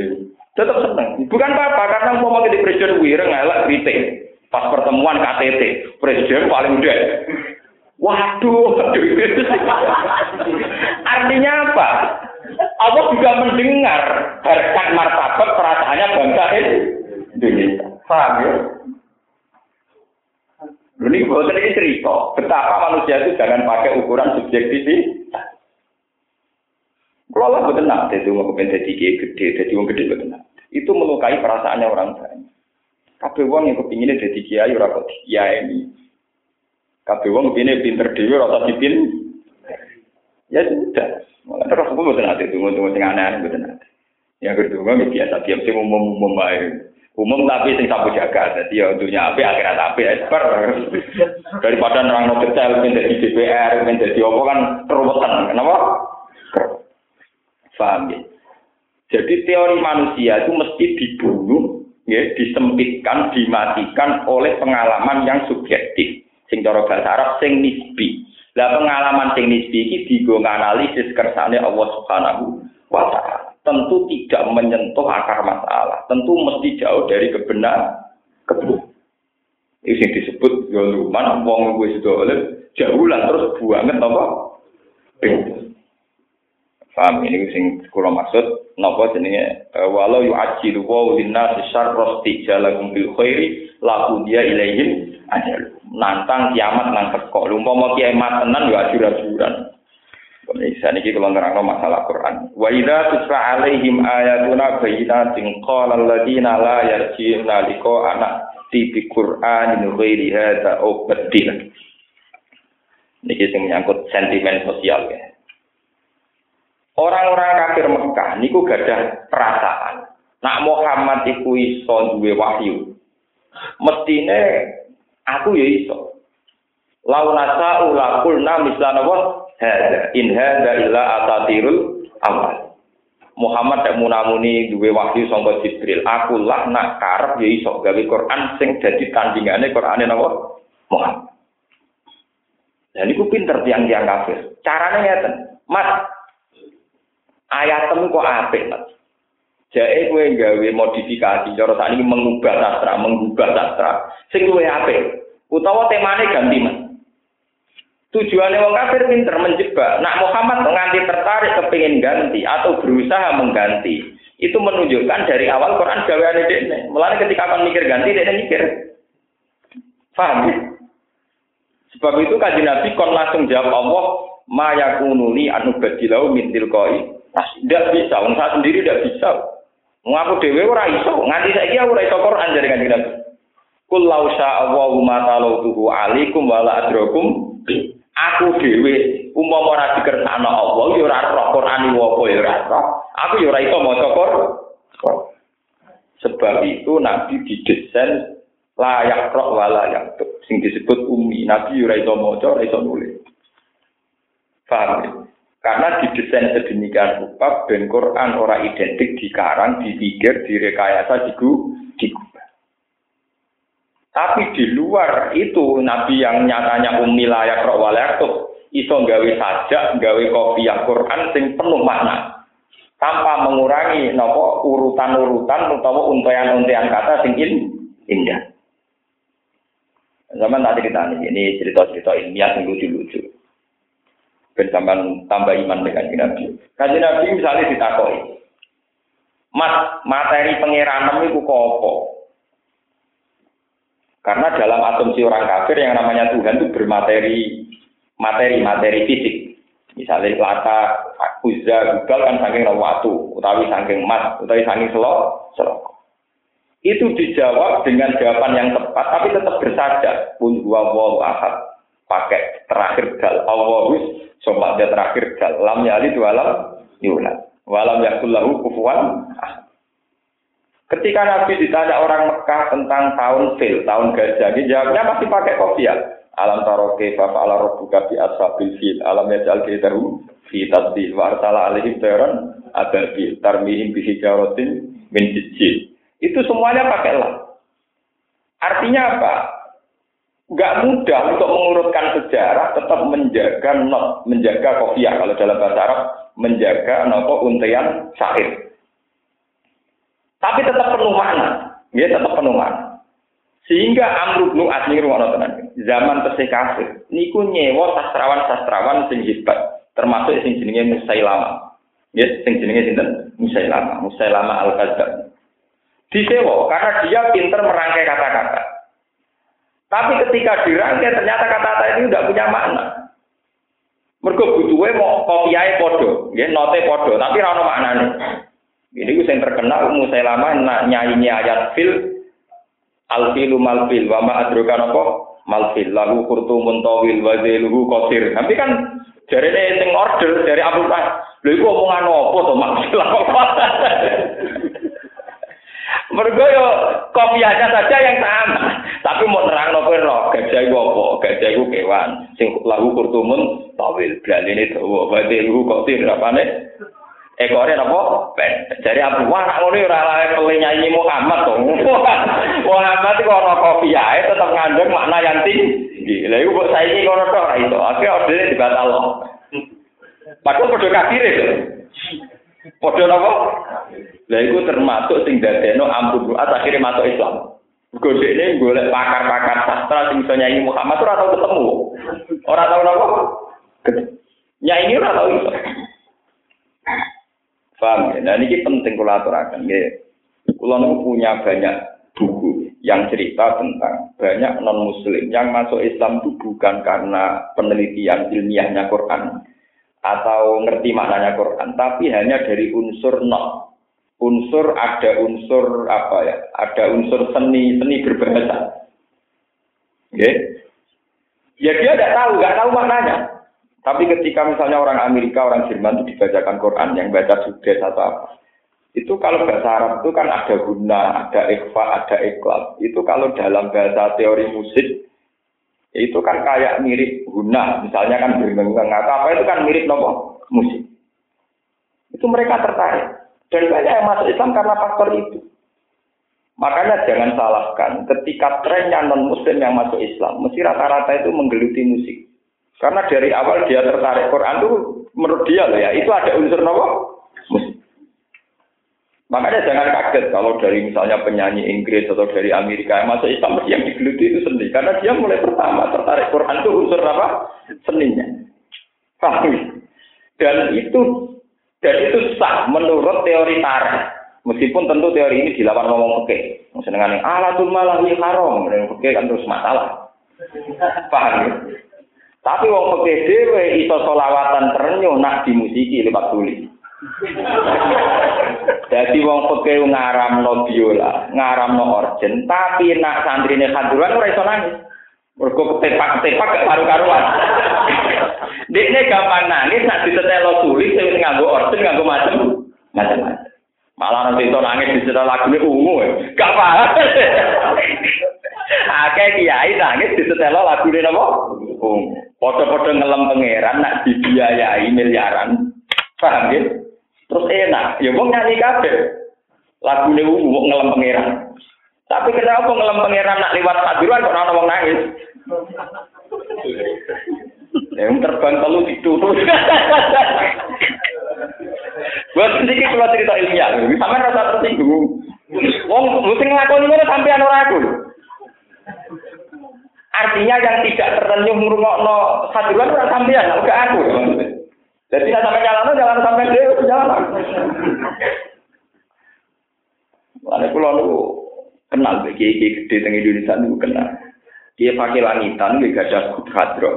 Tetap seneng. Bukan apa-apa, karena mau di Presiden Wireng ngelak kritik. Pas pertemuan KTT, Presiden paling udah. Waduh. Artinya apa? Allah juga mendengar harkat martabat perasaannya bangsa Indonesia. Paham ya? Ini buatan ini cerita, betapa manusia itu jangan pakai ukuran subjektivitas. Kalau lah betul nak, jadi mau kepen jadi gede, jadi wong gede betul. Itu melukai perasaannya orang banyak. Kabeh wong yang kepinginnya jadi kiai ora kok kiai ini. Kabeh wong kepinginnya pinter dewi rasa dipin. Ya sudah. Malah terus aku betul nanti tunggu-tunggu sing aneh-aneh betul nanti. Yang kedua nggak biasa tiap sing umum umum baik. Umum tapi sing sapu jaga, jadi ya untuknya apa akhirat apa expert. Daripada nerang no detail, menjadi DPR, menjadi apa kan keruwetan, kenapa? Paham ya? Jadi teori manusia itu mesti dibunuh, ya, disempitkan, dimatikan oleh pengalaman yang subjektif. Sing cara bahasa Arab sing nisbi. Lah pengalaman sing nisbi iki digo analisis kersane Allah Subhanahu wa taala. Tentu tidak menyentuh akar masalah, tentu mesti jauh dari kebenaran. Kebenaran. Ini yang disebut ya luman wong gue sudah oleh jauh lah terus buanget apa? Paham ini sing kula maksud napa jenenge e, walau yu'ajjilu wa linnas syarra istijalakum bil khairi la dia ilaihim ajal. Nantang kiamat nang teko. Umpama kiamat tenan yo ajur-ajuran. Bisa niki kula nerangno masalah Quran. Wa idza tusra alaihim ayatuna bayyinatin qala alladziina la yarji'una liqa ana tibi Qur'anin ghairi hadza au badil. Niki sing menyangkut sentimen sosial ya. Orang-orang kafir Mekah niku gadah perasaan. Nak Muhammad iku iso duwe wahyu. Mestine aku ya iso. Lau nasa ulaqulna mislana wa hada in hada illa atatirul awal. Muhammad tak munamuni duwe wahyu sangka Jibril. Aku lah nak karep ya iso gawe Quran sing dadi tandingane Qurane napa? Muhammad. Dan iku pinter tiang-tiang kafir. Carane ngeten. Mas, Ayat temu kok apik, Mas. Jae kowe gawe modifikasi cara sakniki mengubah sastra, mengubah sastra. Sing luwih apik. Utawa temane ganti, Mas. Tujuannya wong kafir pinter menjebak. Nak Muhammad nganti tertarik kepingin ganti atau berusaha mengganti, itu menunjukkan dari awal Quran gaweane dekne. Mulane ketika akan mikir ganti, dekne mikir. Paham ya? Sebab itu kaji Nabi kon langsung jawab Allah, ma yakunuli anu badilau min tilqai. Tidak bisa, wong saya sendiri tidak bisa. Ngaku dewe ora iso, nganti saiki aku ora iso Quran dari kanjeng Nabi. Kul lau Allahu ma talautuhu alaikum wala adrakum Aku dhewe umpama ora dikersakno Allah ya ora roh Quran apa ya ora roh. Aku ya ora iso maca Quran. Sebab itu Nabi didesain layak roh wala yang sing disebut umi. Nabi ya ora iso maca, ora iso nulis. Paham ya? Karena didesain sedemikian rupa ben Quran ora identik dikarang, dipikir, direkayasa, digu, digu. Tapi di luar itu Nabi yang nyatanya ummi layak rok walayak iso gawe sajak, gawe kopiah Quran sing penuh makna. Tanpa mengurangi nopo urutan-urutan utawa untayan-untayan kata sing indah. Zaman tadi kita ini cerita-cerita ilmiah yang lucu-lucu. Bersamaan tambah iman dengan Nabi. Kaji Nabi misalnya ditakoi. Mas, materi pengiranan itu kok karena dalam asumsi orang kafir yang namanya Tuhan itu bermateri materi materi fisik. Misalnya lata, uzza, gugal kan saking waktu, utawi saking emas, utawi saking selok, selok. Itu dijawab dengan jawaban yang tepat, tapi tetap bersaja. Pun dua ahad. Pakai terakhir dal. Sobat dia terakhir dal. Lam yali dua lam yulad. Walam yakullahu kufuan ahad. Ketika Nabi ditanya orang Mekah tentang tahun fil, tahun gajah, dia jawabnya masih pakai kopiah. Alam taroke fa ala rabbuka bi ashabil fil alam yaj'al kaidahu fi tadbil wa arsala alaihim tayran ababil tarmihim bi min sijil. Itu semuanya pakai lam. Artinya apa? Gak mudah untuk mengurutkan sejarah, tetap menjaga not, menjaga kopiah kalau dalam bahasa Arab, menjaga nopo untian syair. Tapi tetap penuh makna. Ya tetap penuh makna. Sehingga Amr bin As tenan. Zaman tesih kafir, niku nyewa sastrawan-sastrawan sing hebat, termasuk sing jenenge Musailama. Ya, sing jenenge sinten? Musailama, Musailama Al-Kadzab. Disewa karena dia pinter merangkai kata-kata. Tapi ketika dirangkai ternyata kata-kata ini tidak punya makna. Mergo butuhe mau kopiahe padha, nggih note padha, tapi ora ono maknane. Ini gue yang terkenal Musailama nyanyi ayat fil alfilu malfil wa ma adroka apa malfil lalu kurtu muntawil wa kosir. Tapi kan dari sing order dari Abu Bakar. Lha iku omongan apa to maksud? Mergo yo kopiahnya saja yang sama. Tapi mau terang no roh gajah iku apa? Gajah iku kewan sing lagu kurtumun tawil. Berani ini dawa. Wa ziluhu kosir apane? ekore napa ben dari Abu Wah nak ngono ora lae pele nyanyi Muhammad to Muhammad kok ana kopi ae tetep ngandung makna yang tinggi lha iku kok saiki ngono tok ora iso akhire ordene dibatal padahal padha kafir itu padha napa lha iku termasuk sing dadekno ampun Ruat akhire masuk Islam Godekne golek pakar-pakar sastra sing iso nyanyi Muhammad ora tau ketemu. Ora tau napa? Nyanyi ora tau iso. Paham ya? Nah ini penting kalau aturakan. Ya. Kalau punya banyak buku yang cerita tentang banyak non muslim yang masuk Islam itu bukan karena penelitian ilmiahnya Quran atau ngerti maknanya Quran, tapi hanya dari unsur non unsur ada unsur apa ya ada unsur seni seni berbahasa okay? ya dia tidak tahu nggak tahu maknanya tapi ketika misalnya orang Amerika, orang Jerman itu dibacakan Quran yang baca sudes atau apa, itu kalau bahasa Arab itu kan ada guna, ada ikhfa, ada ikhlas. Itu kalau dalam bahasa teori musik, itu kan kayak mirip guna, misalnya kan bergengang atau apa itu kan mirip nopo musik. Itu mereka tertarik. Dan banyak yang masuk Islam karena faktor itu. Makanya jangan salahkan ketika trennya non muslim yang masuk Islam, mesti rata-rata itu menggeluti musik. Karena dari awal dia tertarik Quran itu menurut dia loh ya, itu ada unsur nopo Makanya jangan kaget kalau dari misalnya penyanyi Inggris atau dari Amerika yang masuk Islam yang digeluti itu seni. Karena dia mulai pertama tertarik Quran itu unsur apa? Seninya. Paham? Dan itu dan itu sah menurut teori tarikh. Meskipun tentu teori ini dilawan ngomong oke. Senengan alatul malah haram. Dan oke kan terus masalah. Paham ya? Tapi wong peke dhewe iso selawatan terenyuh nak dimusiki lewat tulis. Jadi wong peke ngaramno biola, ngaramno orjen, tapi nak santrine kanduran ora iso nangis. Mergo ketepak-ketepak gak karu-karuan. Dekne gampang nangis nak ditetelo tulis sing nganggo orjen nganggo macem macam-macam. Malah nanti itu nangis disetel lagune ungu. Gak paham. Akeh kiai nangis disetel lagune napa? Ungu. Padha-padha ngelem pangeran nak dibiayai miliaran. Paham ya? Terus enak, ya wong nyanyi kabeh. Lagu ungu ngelem pangeran. Tapi kenapa ngelem pangeran nak lewat padiruan kok ana wong nangis? Yang terbang telu ditutup. Buat sedikit kalau cerita ilmiah, sama rasa tersinggung. Wong mesti ngelakoni ini sampai ora aku. Artinya yang tidak tertenyum ngurungokno hadiran ora sampean, enggak aku. Jadi sampai jalan, jalan sampai dia Lalu pulau lu kenal kiai kiai gede teng Indonesia nu kenal. Dia pakai langitan, dia gak ada grup hadro.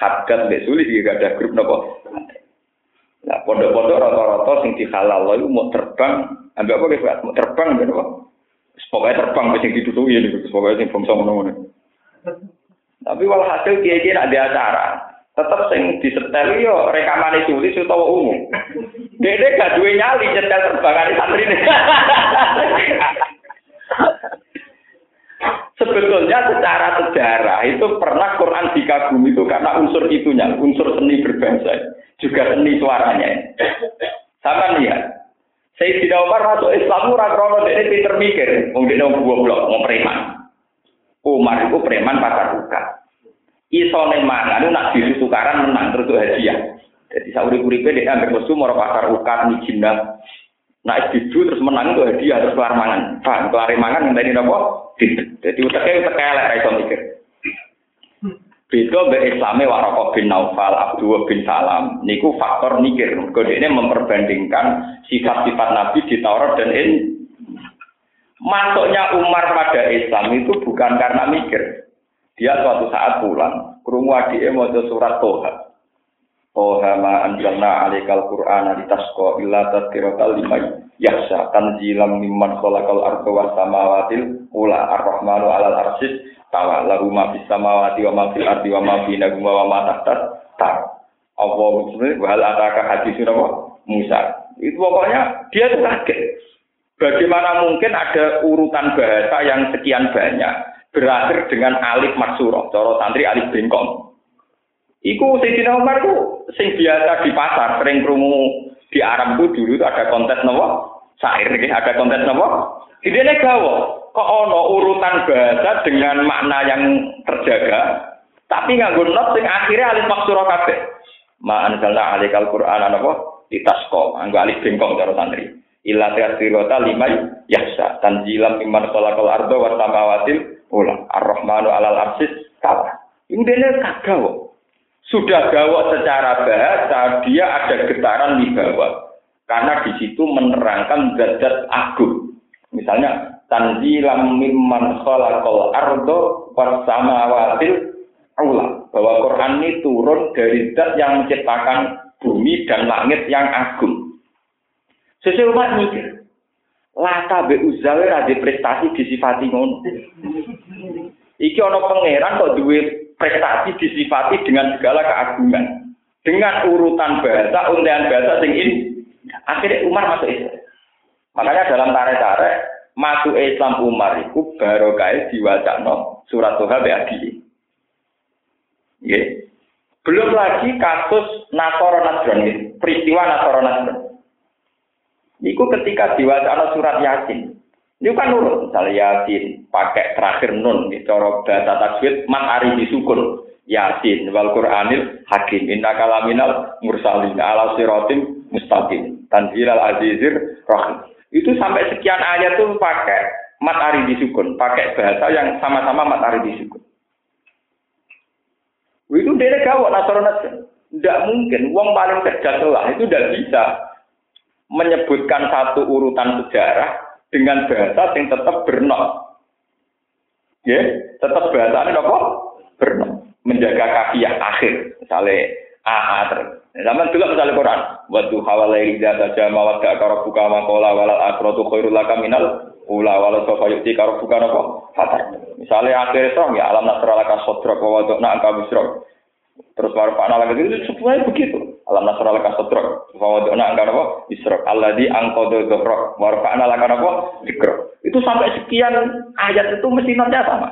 Hadgat mbak sulit, dia gak ada grup nopo. Nah, pondok-pondok rata-rata sing dihalal itu mau terbang, ambil apa gitu, mau terbang, ambil apa? Pokoknya terbang, sing ditutupi, pokoknya sing bangsa mana-mana. Tapi walhasil kiai-kiai ada acara, tetap sing disetel yo rekaman tulis utawa umum. Dede gak duwe nyali nyetel terbangane santri ini. Sebetulnya secara sejarah itu pernah Quran dikagumi itu karena unsur itunya, unsur seni berbahasa, juga seni suaranya. Sama lihat, Sayyidina Umar masuk Islam ora krono pinter mikir, dene wong goblok, wong preman. Umar itu preman pasar buka isone mangan nak bisu tukaran menang terus hadiah. Jadi sauri uripe dia ambil musuh mau pasar ukat mijinah. Nak bisu terus menang itu hadiah terus keluar mangan. Paham mangan yang tadi nopo? Jadi utaknya utak elek ra iso mikir. Beda be Islame Waraqah bin Naufal, Abdullah bin Salam. Niku faktor mikir. Kode ini memperbandingkan sifat-sifat Nabi di Taurat dan ini. Masuknya Umar pada Islam itu bukan karena mikir. Dia suatu saat pulang, krungu adike maca surat Toha. Toha ma anjalna alaikal Qur'ana litasqa illa tadhkiratal liman yakhsha tanzilam mimman khalaqal arda was samawatil ula ar-rahmanu 'alal arsyis tawa lahu ma fis samawati wa ma fil ardi wa ma bainahuma wa ma tahtat tar. Allah wa ta'ala ataka hadis Musa. Itu pokoknya dia kaget. Bagaimana mungkin ada urutan bahasa yang sekian banyak berakhir dengan alif maksuro, coro santri alif bengkong. Iku Sayyidina Umar itu sing biasa di pasar, sering krungu di Arab itu dulu ada kontes nopo, sair ada kontes nopo. Ini gawo, kok ono urutan bahasa dengan makna yang terjaga, tapi nganggo not sing akhirnya alif maksuro kabeh. Ma anzalna alikal Qur'an nopo ditasko, nganggo alif bengkong coro santri. Illa tirota lima yahsa tanjilam iman kolakol ardo wa samawatil Ulah Ar-Rahmanu alal arsis tawa. Ini dia kagak. Sudah gawat secara bahasa, dia ada getaran di bawah. Karena di situ menerangkan zat agung. Misalnya, tanzilam mimman khalaqal ardo wasamawati Allah. Bahwa Quran ini turun dari zat yang menciptakan bumi dan langit yang agung. Sesuai umat mikir, Lata be uzawe prestasi disifati ngono. Iki ana pangeran kok duwe prestasi disifati dengan segala keagungan. Dengan urutan bahasa, undian bahasa sing ini. Akhirnya Umar masuk Islam. Makanya dalam tarik-tarik masuk Islam Umar itu baru kaya no surat Tuhan Adi. Yeah. Belum lagi kasus Nasoro Nasrani, peristiwa Nasoro Nasrani. Iku ketika diwacana surat Yasin. Ini kan nurut, misalnya Yasin pakai terakhir nun, cara bahasa tajwid mat ari disukun. Yasin wal Qur'anil Hakim inna kalaminal mursalin ala siratim mustaqim tanzilal azizir rahim. Itu sampai sekian ayat tuh pakai mat disukun, pakai bahasa yang sama-sama mat disukun. Itu dia gawat Nasrani. Tidak mungkin, uang paling cerdas lah itu tidak bisa menyebutkan satu urutan sejarah dengan bahasa yang tetap bernok. Ya, tetap bahasa ini apa? Bernok. Menjaga kaki yang akhir. Misalnya AA terus. Zaman dulu misalnya Quran. Wadu hawalai rida saja mawat gak karo buka makola walal akrotu khairul laka minal ula walau sofa yukti karo buka apa? Misalnya akhir itu ya alam nasralaka sodrok wa wadokna angka bisrok. Terus warfa'na lagi itu semuanya begitu. Alam nasrul laka sadrak. Wa wada'na angka apa? Isra. Alladzi anqadha dhahrak. Warfa'na laka apa? Dzikra. Itu sampai sekian ayat itu mesti notnya sama.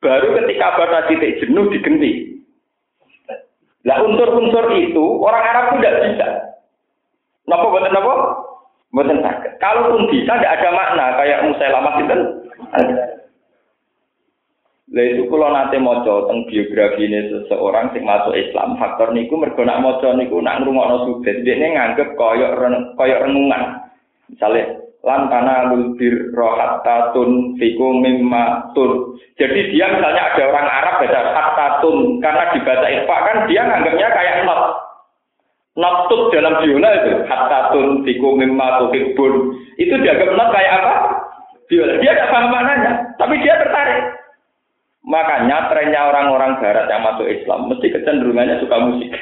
Baru ketika batas titik jenuh digenti. Lah unsur-unsur itu orang Arab pun tidak bisa. Napa buatan apa? Buatan sakit. Kalaupun bisa tidak ada makna kayak Musailamah itu. Lah itu kalau nanti mau tentang biografi ini seseorang sing masuk Islam, faktor niku mergo nak maca niku nak ngrungokno dia nganggep koyok koyok renungan. Misalnya lan kana lulbir rohatatun fiku mimma tun. Jadi dia misalnya ada orang Arab baca hatatun karena dibaca ikhfa kan dia nganggapnya kayak not. Not tut dalam biola itu hatatun fiku mimma tuhibbun. Itu dianggap not kayak apa? Dia tidak paham maknanya, tapi dia tertarik. Makanya trennya orang-orang barat yang masuk Islam mesti kecenderungannya suka musik.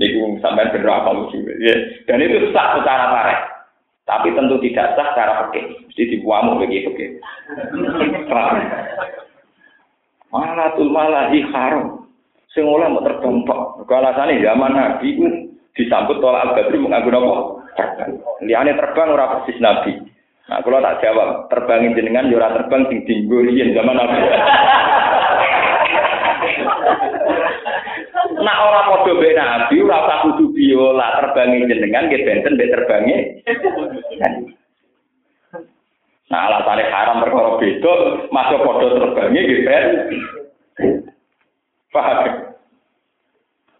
Ini sampai berapa musik. Ya. Dan itu sah secara tarik. Tapi tentu tidak sah secara pekeh. Mesti dibuamu bagi pekeh. Malatul malahi haram. Sing mau tok. Alasannya zaman Nabi disambut tolak al-Badri mengaku apa? Terbang. Liane terbang ora persis Nabi. Nah, kalau tak jawab, terbangin jenengan, yura ya terbang sing dinggo zaman Nabi. Nak orang podo be Nabi, ora usah kudu biola terbangin jenengan, nggih benten mbek terbangi. Nah, alasannya haram perkara beda, masuk podo terbangi nggih ben. Paham?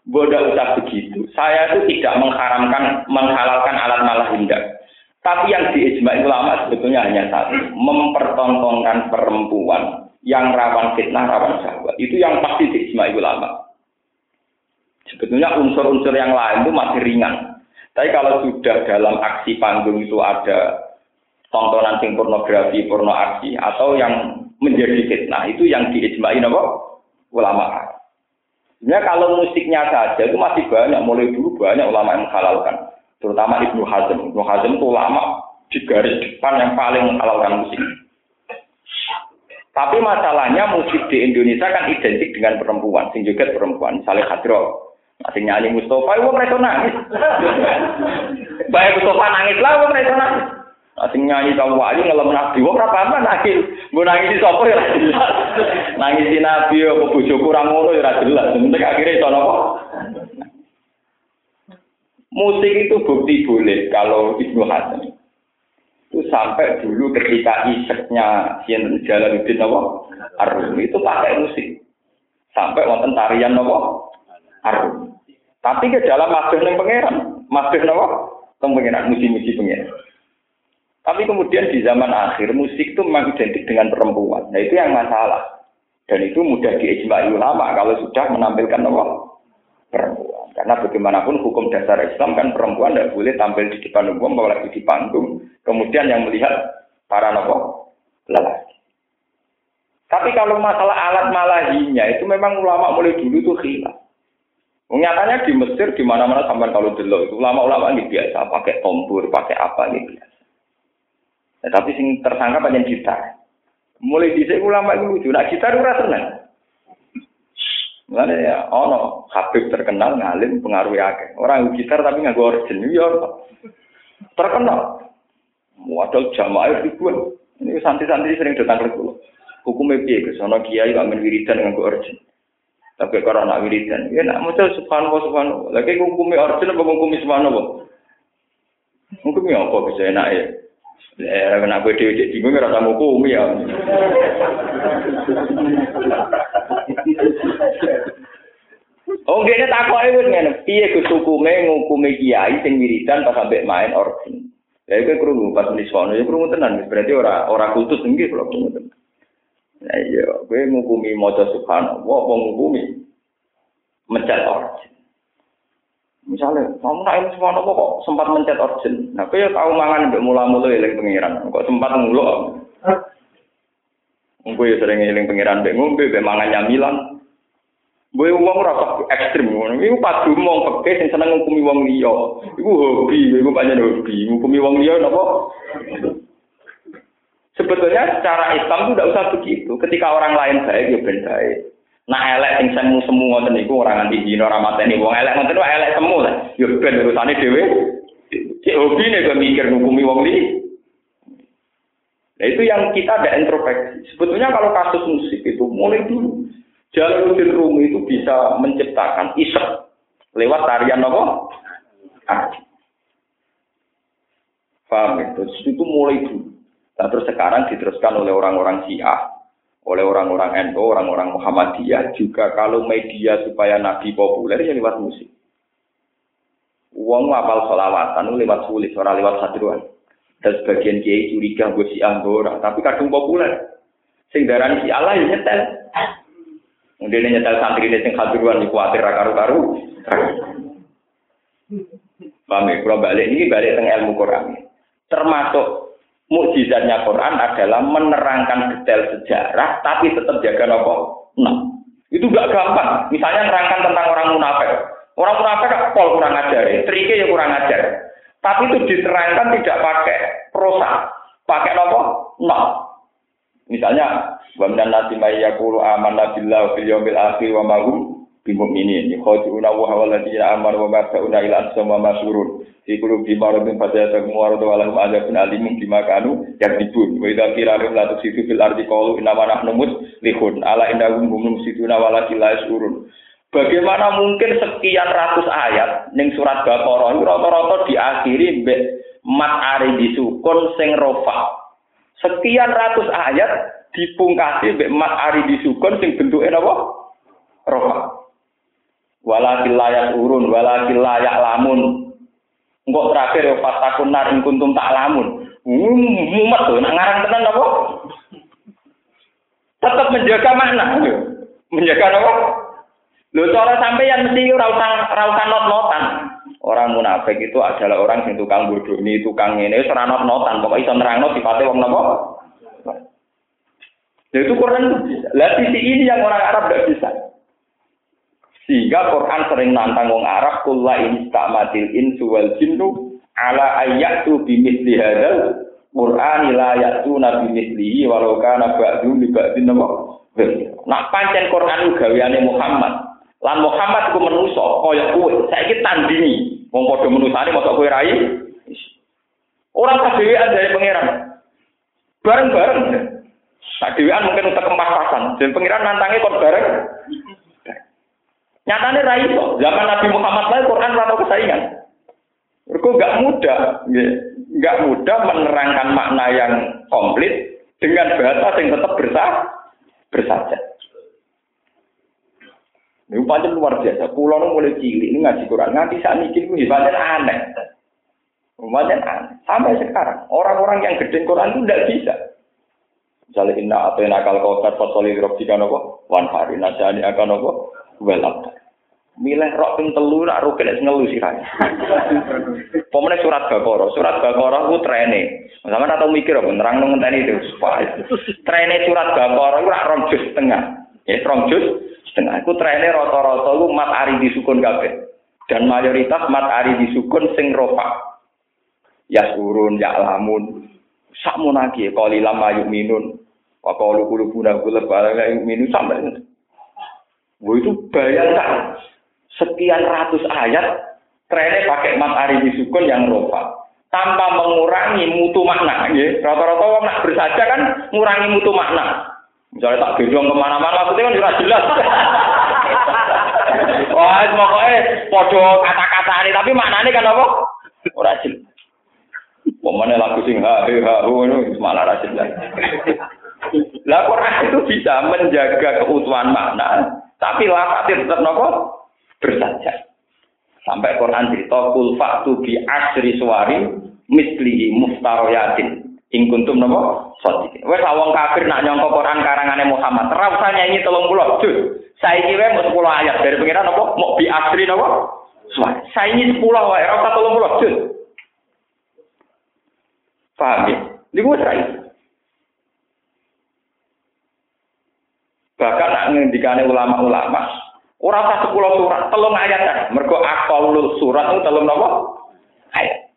Bodoh usah begitu. Saya itu tidak mengharamkan, menghalalkan alat malah indah. Tapi yang diijma ulama sebetulnya hanya satu, mempertontonkan perempuan yang rawan fitnah, rawan syahwat. Itu yang pasti diijma ulama. Sebetulnya unsur-unsur yang lain itu masih ringan. Tapi kalau sudah dalam aksi panggung itu ada tontonan sing pornografi, porno aksi, atau yang menjadi fitnah, itu yang diijmain apa? Ulama. Sebenarnya kalau musiknya saja itu masih banyak, mulai dulu banyak ulama yang menghalalkan terutama Ibnu Hazm. Ibnu Hazm itu ulama di garis depan yang paling menghalalkan musik. Tapi masalahnya musik di Indonesia kan identik dengan perempuan, sing juga perempuan, misalnya Hadro. Masih nyanyi Mustafa, wong mereka nangis. Baik Mustafa nangis lah, wong mereka nangis. Masih nyanyi kamu wali ngelem nabi, wong apa apa nangis. Mau nangis di sopo ya jelas. Nangis di nabi, apa bujuk kurang ngono ya jelas. Penting akhirnya itu apa? Musik itu bukti boleh kalau Ibnu Hasan itu sampai dulu ketika iseknya Sinten Jalaluddin apa? Arum itu pakai musik. Sampai wonten tarian apa? Arum tapi ke dalam masjid yang pangeran. Masjid teng pangeran musim-musim pangeran. Tapi kemudian di zaman akhir musik itu memang identik dengan perempuan. Nah itu yang masalah. Dan itu mudah diijmai ulama kalau sudah menampilkan apa? Perempuan karena bagaimanapun hukum dasar Islam kan perempuan tidak boleh tampil di depan umum, apalagi di panggung. Kemudian yang melihat para nopo lelaki. Tapi kalau masalah alat malahinya itu memang ulama mulai dulu itu hilang. Nyatanya di Mesir di mana-mana sampai kalau dulu itu ulama-ulama ini biasa pakai tombur, pakai apa ini biasa. Ya, tapi sing tersangka banyak gitar. Mulai di ulama itu lucu, nah gitar itu seneng. Mana ya, ono Habib terkenal ngalim pengaruh akeh. Orang gitar tapi nggak origin, ya terkenal. Modal jamaah ribuan. Ini santri-santri sering datang ke kulo. Hukumnya piye ke sono kiai kok wiridan dengan gue origin. Tapi kalau anak wiridan, ya nak modal subhanallah subhanallah. Lagi hukumnya origin apa hukumnya subhanallah? Hukumnya apa bisa enak ya? Eh, kena gue dewi jadi bingung rasa hukum ya. Oh, dia takut itu ngene. Piye Gus hukume ngukumi kiai sing wiridan pas sampai main organ. Ya itu krungu pas muni sono ya krungu tenan berarti ora ora kultus nggih kalau krungu tenan. Nah iya, kowe ngukumi maca subhanallah, apa ngukumi mencet origin. Misalnya, kamu nak ilmu subhanallah kok sempat mencet origin. Nah, kowe tahu mangan mbek mula-mula eling pengiran, kok sempat nguluk. Engko ya sering eling pengiran mbek ngombe mbek mangan nyamilan. Gue uang rasa ekstrim, ini padu mau pakai sing seneng ngukumi wong liya. Iku hobi, iku banyak hobi, ngukumi wong liya napa? Sebetulnya secara Islam itu tidak usah begitu. Ketika orang lain baik, ya ben baik. Nah elek sing semu semu ngoten niku ora nganti dina ora mateni wong elek ngoten wae elek semu lah. Ya ben urusane dhewe. Cek hobi nek mikir ngukumi wong liya. Nah itu yang kita ada introspeksi. Sebetulnya kalau kasus musik itu mulai dulu Jalaluddin Rumi itu bisa menciptakan isek lewat tarian apa? Paham itu? Itu mulai dulu. Nah, terus sekarang diteruskan oleh orang-orang Syiah, oleh orang-orang NU, orang-orang Muhammadiyah juga kalau media supaya Nabi populer ya lewat musik. Uang apal solawatan lewat sulit, orang lewat sadruan. Dan sebagian kiai curiga gue si orang, tapi kadung populer. Sing darani Allah ya nyetel. Kemudian nyetel santri ini sing hadruan di kuatir karu-karu. Paham ya? Kalau balik ini balik tentang ilmu Quran. Termasuk mukjizatnya Quran adalah menerangkan detail sejarah, tapi tetap jaga nopo. Nah, itu gak gampang. Misalnya menerangkan tentang orang munafik. Orang munafik pol kurang ajar, ya. triknya ya kurang ajar. Tapi itu diterangkan tidak pakai prosa, pakai nopo. Nah, Misalnya, wa nasi may yaqulu amanna billahi fil yawmil akhir wa ma hum bimu'minin. Yukhadi'una wa huwa alladziina amanu wa ma'ta'una ila ansam wa masurun. Fi qulubi maradun fazadahum maradu wa lahum adzabun alimun bima kanu yakdibun. Wa idza qila lahum la tusidu fil ardi qalu inna ma nahnu muslihun. Ala innahum hum mufsiduna walakin la yashurun. Bagaimana mungkin sekian ratus ayat ning surat Baqarah rata-rata diakhiri mbek mat ari disukun sing rofa Sekian ratus ayat dipungkasi mbek mat ari disukun sing bentuke napa? Rofa. Walakil layak urun, walakil layak lamun. Engkau terakhir ya fatakun nar ing kuntum tak lamun. Mumet tuh, nak ngarang tenan apa? Tetap menjaga makna. Menjaga apa? Lho cara sampeyan mesti ora usah ora usah not-notan. Orang munafik itu adalah orang yang tukang bodoh ini, tukang ini, ora not-notan. Pokoknya iso nerangno sifatnya wong napa? Ya itu Quran. Lah sisi ini yang orang Arab tidak bisa. Sehingga Quran sering nantang wong Arab kullu in istamatil insu wal jinnu ala ayatu bimithli hadzal Qur'an la ya'tuna bimithlihi walau kana ba'du li ba'din Nak pancen Quran gaweane Muhammad. Lan Muhammad ku menuso kaya kowe. Saiki tandingi. Wong padha menusane mosok kowe rai. Orang kadewean dari pangeran. Bareng-bareng. Kadewean mungkin untuk kempasan. Dan pangeran nantangnya kok bareng. Nyatanya rai kok. Zaman Nabi Muhammad lain Quran rata kesaingan. Mereka gak mudah, gak mudah menerangkan makna yang komplit dengan bahasa yang tetap bersah, bersaja. Ini pancen luar biasa. Pulau nu mulai cilik ini ngaji Quran. Nanti saat ini ini pancen aneh. Pancen aneh. Sampai sekarang orang-orang yang gede Quran itu tidak bisa. Misalnya inna atau nakal kautar fasoli robjika nopo wan hari nasani akan nopo welap. Milih rok ping telu nak rukin es ngelu kan. Pemenang surat Baqarah, surat Baqarah ku trene. Sama atau mikir apa nerang nang ngenteni itu. Trene surat Baqarah ku rak rong jus setengah. Ya rong jus setengah. Iku trennya rata-rata lu mat ari disukun kabeh. Dan mayoritas mat ari disukun sing rofa. Ya surun, ya lamun. Sakmu lagi, kalau lama yuk minun. Wa qalu qulubuna qulub ala minun sampai Wah itu bayangkan sekian ratus ayat trennya pakai mat ari disukun yang rofa tanpa mengurangi mutu makna. Rata-rata orang nak bersaja kan mengurangi mutu makna. Misalnya tak gendong ke mana-mana, maksudnya kan jelas jelas. Wah, pokoknya podo kata-kata ini, tapi maknanya kan apa? Ora jelas. Pemane lagu sing ha he ha hu itu malah ra jelas. Lah Quran itu bisa menjaga keutuhan makna, tapi lafaznya tetap nopo bersaja. Sampai Quran cerita kul faktu bi asri suwari mislihi muftaroyatin ing kuntum napa sadiqin. Wis wong kafir nak nyangka Quran karangane Muhammad. Ora usah nyanyi 30 juz saiki wae mau 10 ayat. Dari pengiran napa mau bi asri napa saiki 10 wae. Ora usah 30 juz paham ya? Niku wis bahkan nak ngendikane ulama-ulama ora usah 10 surat telung ayat. Kan mergo aqallul surat telung napa ayat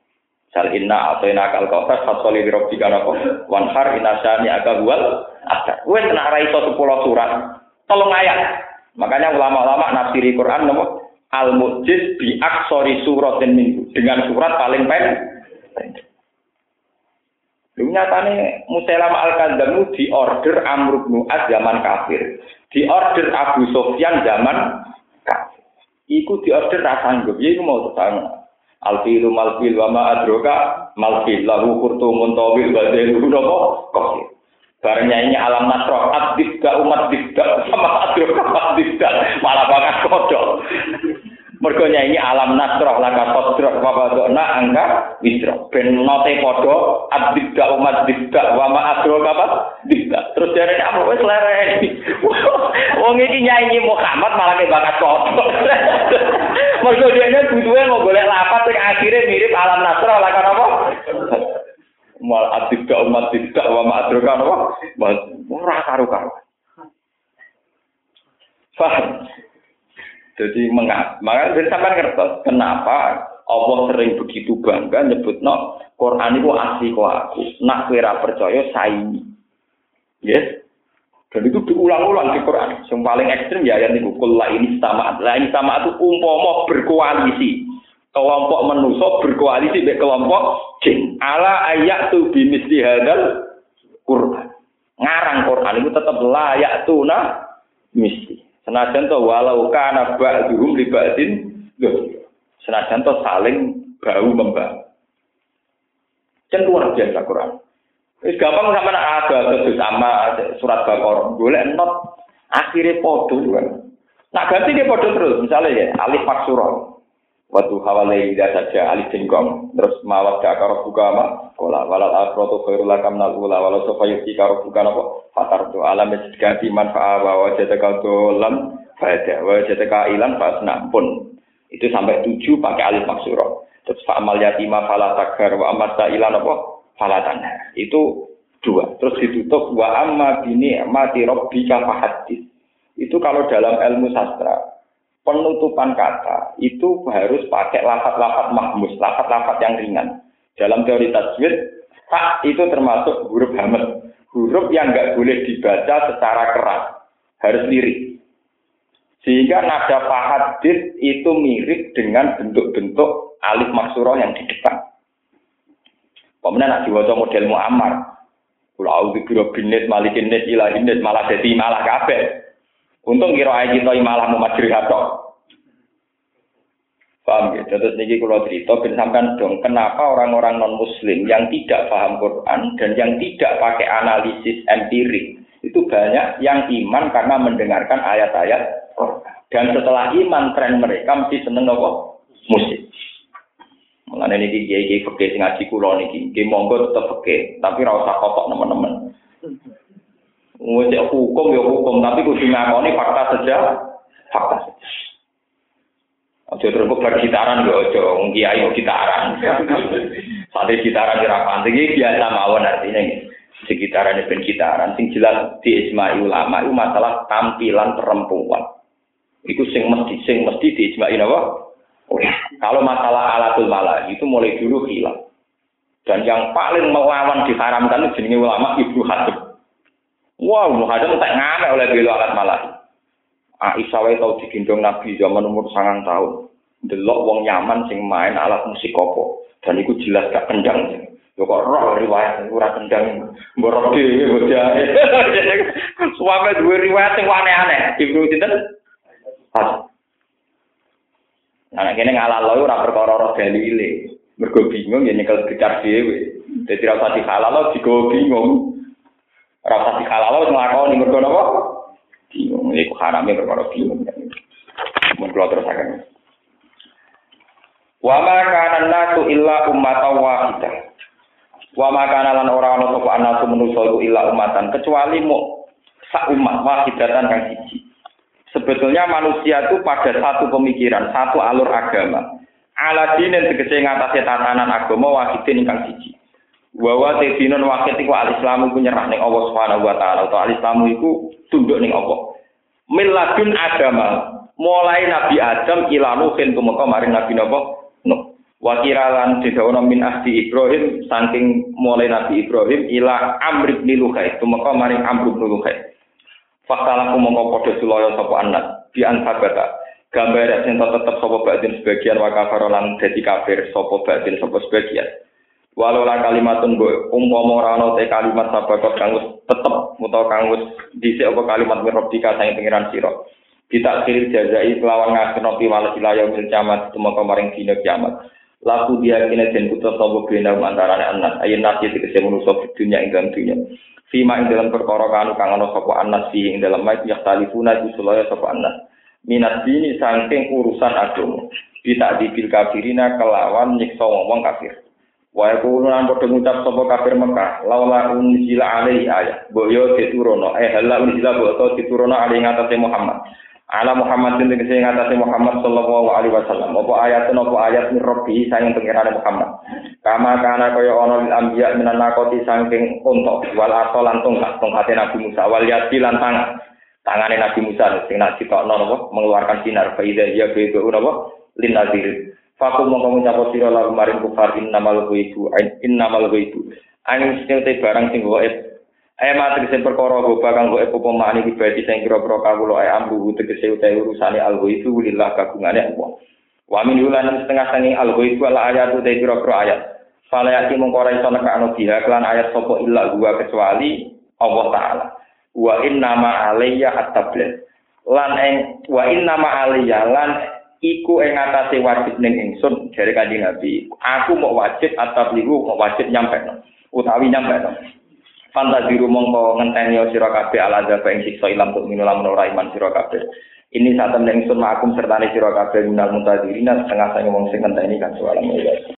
Sal inna atau inna kal kautar fasoli birobika nako wanhar inasani aga bual ada. Gue kena raiso sepuluh surat, tolong ayat. Makanya ulama-ulama nafsiri Quran namo al mujiz bi aksori surat minggu dengan surat paling pendek. Lu nyatane Musailam al-Kadzamu di order Amr bin Az zaman kafir. Di order Abu Sofyan zaman kafir. Iku di order rasanggup. Ya iku mau tetangga. Alfilu malfil wa ma adroka malfil lahu kurtumun tawil wa delu nopo kosir. Barangnya ini alam nasroh adibda umat dibda sama adroka adibda malah banget kodok. Mergonya ini alam nasroh laka sodroh wa badokna angka wisroh. Ben note kodo adibda umat dibda wa ma adroka apa dibda. Terus dari apa wes lereng. Wong ini nyanyi Muhammad malah bakat kodok. Mergo dene butuhe mau golek lapat sing akhire mirip alam nasra lah kan apa? Mal adika umat tidak wa ma'adroka apa? Ora karo-karo. Faham? Jadi mengapa? Maka sampai ngerti kenapa Allah sering begitu bangga nyebut no Quran itu asli kok aku. Nak kira percaya saingi. Yes, dan itu diulang-ulang di Quran. Yang paling ekstrim ya yang itu kulla ini sama. Lah ini sama itu umpomo berkoalisi. Kelompok menuso berkoalisi dengan kelompok jin. Ala ayat tu bimisli hadal Quran. Ngarang Quran itu tetap layak tuna misi. Senajan to walau kana ba'duhum li ba'din Senajan to saling bau membau. Kan luar biasa Quran. Wis gampang sama ada terus sama surat bakor. Boleh not akhirnya podo kan. Nah ganti dia podo terus. Misalnya ya alif maksuro. Waktu hawalai tidak saja alif jengkong. Terus mawat ke akar buka ama. Kola walal akrotu khairul lakam nal ula. Walau sofa yuki karo buka nopo. Fatar tu alam ganti manfa'a wa wajataka dolam. Fada wa wajataka ilan fasna pun. Itu sampai tujuh pakai alif maksuro. Terus fa'amal yatima fala tagar wa amat ilan apa falatan. Itu dua. Terus ditutup wa amma bini mati rabbika fahadis. Itu kalau dalam ilmu sastra penutupan kata itu harus pakai lafat-lafat mahmus, lafat-lafat yang ringan. Dalam teori tajwid, tak itu termasuk huruf hamad. Huruf yang nggak boleh dibaca secara keras, harus lirik. Sehingga nada fahadis itu mirip dengan bentuk-bentuk alif maksuroh yang di depan. Pemenang nak diwaca model Muammar. Kula auzu birabbin malikin nas ilahin nas malah dadi malah kabeh. Untung kira ae kita malah mau majri hatok. Paham ya? Terus niki kalau cerita, ben sampean dong, kenapa orang-orang non Muslim yang tidak paham Quran dan yang tidak pakai analisis empirik itu banyak yang iman karena mendengarkan ayat-ayat Dan setelah iman, tren mereka mesti seneng apa? Musik. Mulane niki kiai-kiai fikih sing ngaji kula niki, monggo tetep fikih, tapi ora usah kotok nemen-nemen. Wis hukum ya hukum, tapi kudu ngakoni fakta saja, fakta saja. Ojo terus bergitaran yo ojo kiai gitaran. Sate gitaran ora pantes iki biasa mawon artinya sekitaran ben gitaran sing jelas di ijma ulama itu masalah tampilan perempuan. Iku sing mesti sing mesti di ijma apa? Kalau masalah alatul malah itu mulai dulu hilang. Dan yang paling melawan diharamkan itu jenis ulama Ibnu Hazm. Wah, Ibnu Hazm tak ngamek oleh belo alat malah. Aisyah wae tau digendong Nabi zaman umur sangang tahun. Delok wong nyaman sing main alat musik kopo. Dan itu jelas gak kendang. Yo kok roh riwayat ora kendang. Mbok dhewe bocah. Suame duwe riwayat sing aneh-aneh. Ibnu sinten? Nah, kene ngalalo ora perkara roh dalile. Mergo bingung ya nyekel gecar dhewe. Dadi ora usah dihalalo digo bingung. Ora usah dihalalo wis nglakoni mergo napa? Bingung. Iku harame perkara bingung. Mun kula terusaken. Wa ma kana nasu illa ummatan wahidah. Wa makana lan ora ana sapa anasu manusa illa umatan kecuali mu sak umat wahidatan kang siji. Sebetulnya manusia itu pada satu pemikiran, satu alur agama. Ala dinin tegese ngatasi tatanan agama wahidin ingkang siji. Wa te dinun wahid iku al-islamu ku nyerah ning Allah Subhanahu wa taala utawa al-islamu iku tunduk ning Allah. Miladun agama mulai Nabi Adam ila Nuhin tumeka maring Nabi Nabi Nuh. Wakiralan didawono min ahdi Ibrahim saking mulai Nabi Ibrahim ila Amr bin Luhai tumeka maring Amr bin Luhai. Faktalah mongko padha sulaya sapa anak di ansabata. Gambar sing tetep sapa batin sebagian wa kafar lan dadi kafir sapa batin sapa sebagian. Walau lah kalimatun go umpama ora ana te kalimat sabakot kang wis tetep utawa kang wis dhisik apa kalimat mirobdika sang pengiran sira. Kita kiri jazai kelawan ngaseno piwales wilayah mil kiamat tumeka maring dina kiamat. Laku dia kene den putra sapa bena antarané anak ayen nasi tegese manusa dunya ing dalam dunya fima ing dalam perkara kanu kang ana sapa anas fi ing dalam mayit ya talifuna iku sulaya minat dini saking urusan agama. Kita dibil kafirina kelawan nyiksa wong kafir. Wa yaqulu lan padha ngucap sapa kafir Mekah laula unzila alaihi ayat. Boyo diturono eh hala unzila boyo diturono alaihi ngatasé Muhammad ala Muhammad bin tegese ngatasi Muhammad sallallahu alaihi wasallam. Apa ayat apa ayat min rabbi pengirane Muhammad? Kama kana kaya ana lil anbiya minan nakoti saking unta wal asal lan tongkat tongkate Nabi Musa wal yadi lan tangan. Nabi Musa sing nak ditokno napa? Mengeluarkan sinar faida ya bebe napa? Lin nadir fakum mongko ngucap sira lalu maring kufar innamal ghaibu innamal ghaibu. Angin sing barang sing Ayo matri sing perkara goba kang kok apa mani pribadi sing kira-kira kawula ae ambu tegese utahe urusane alghaibu lillah kagungane Allah. Wa min ulan setengah sangi alghaibu ala ayat utahe kira-kira ayat. Fala yati mung ora iso nekakno biha kelan ayat sapa illa gua kecuali Allah taala. Wa inna ma alayya at-tabligh. Lan ing wa inna ma alayya lan iku ing atase wajib ning ingsun dari kanjeng Nabi. Aku mau wajib at-tabligh mau wajib nyampe utawi nyampe Fantasiru mongko ngenteni sira kabeh ala azab ing siksa ilam tuk minula menora iman sira kabeh. Ini saat temen ingsun makum serta sira kabeh minal muntadirina setengah sange wong sing ngenteni kan soal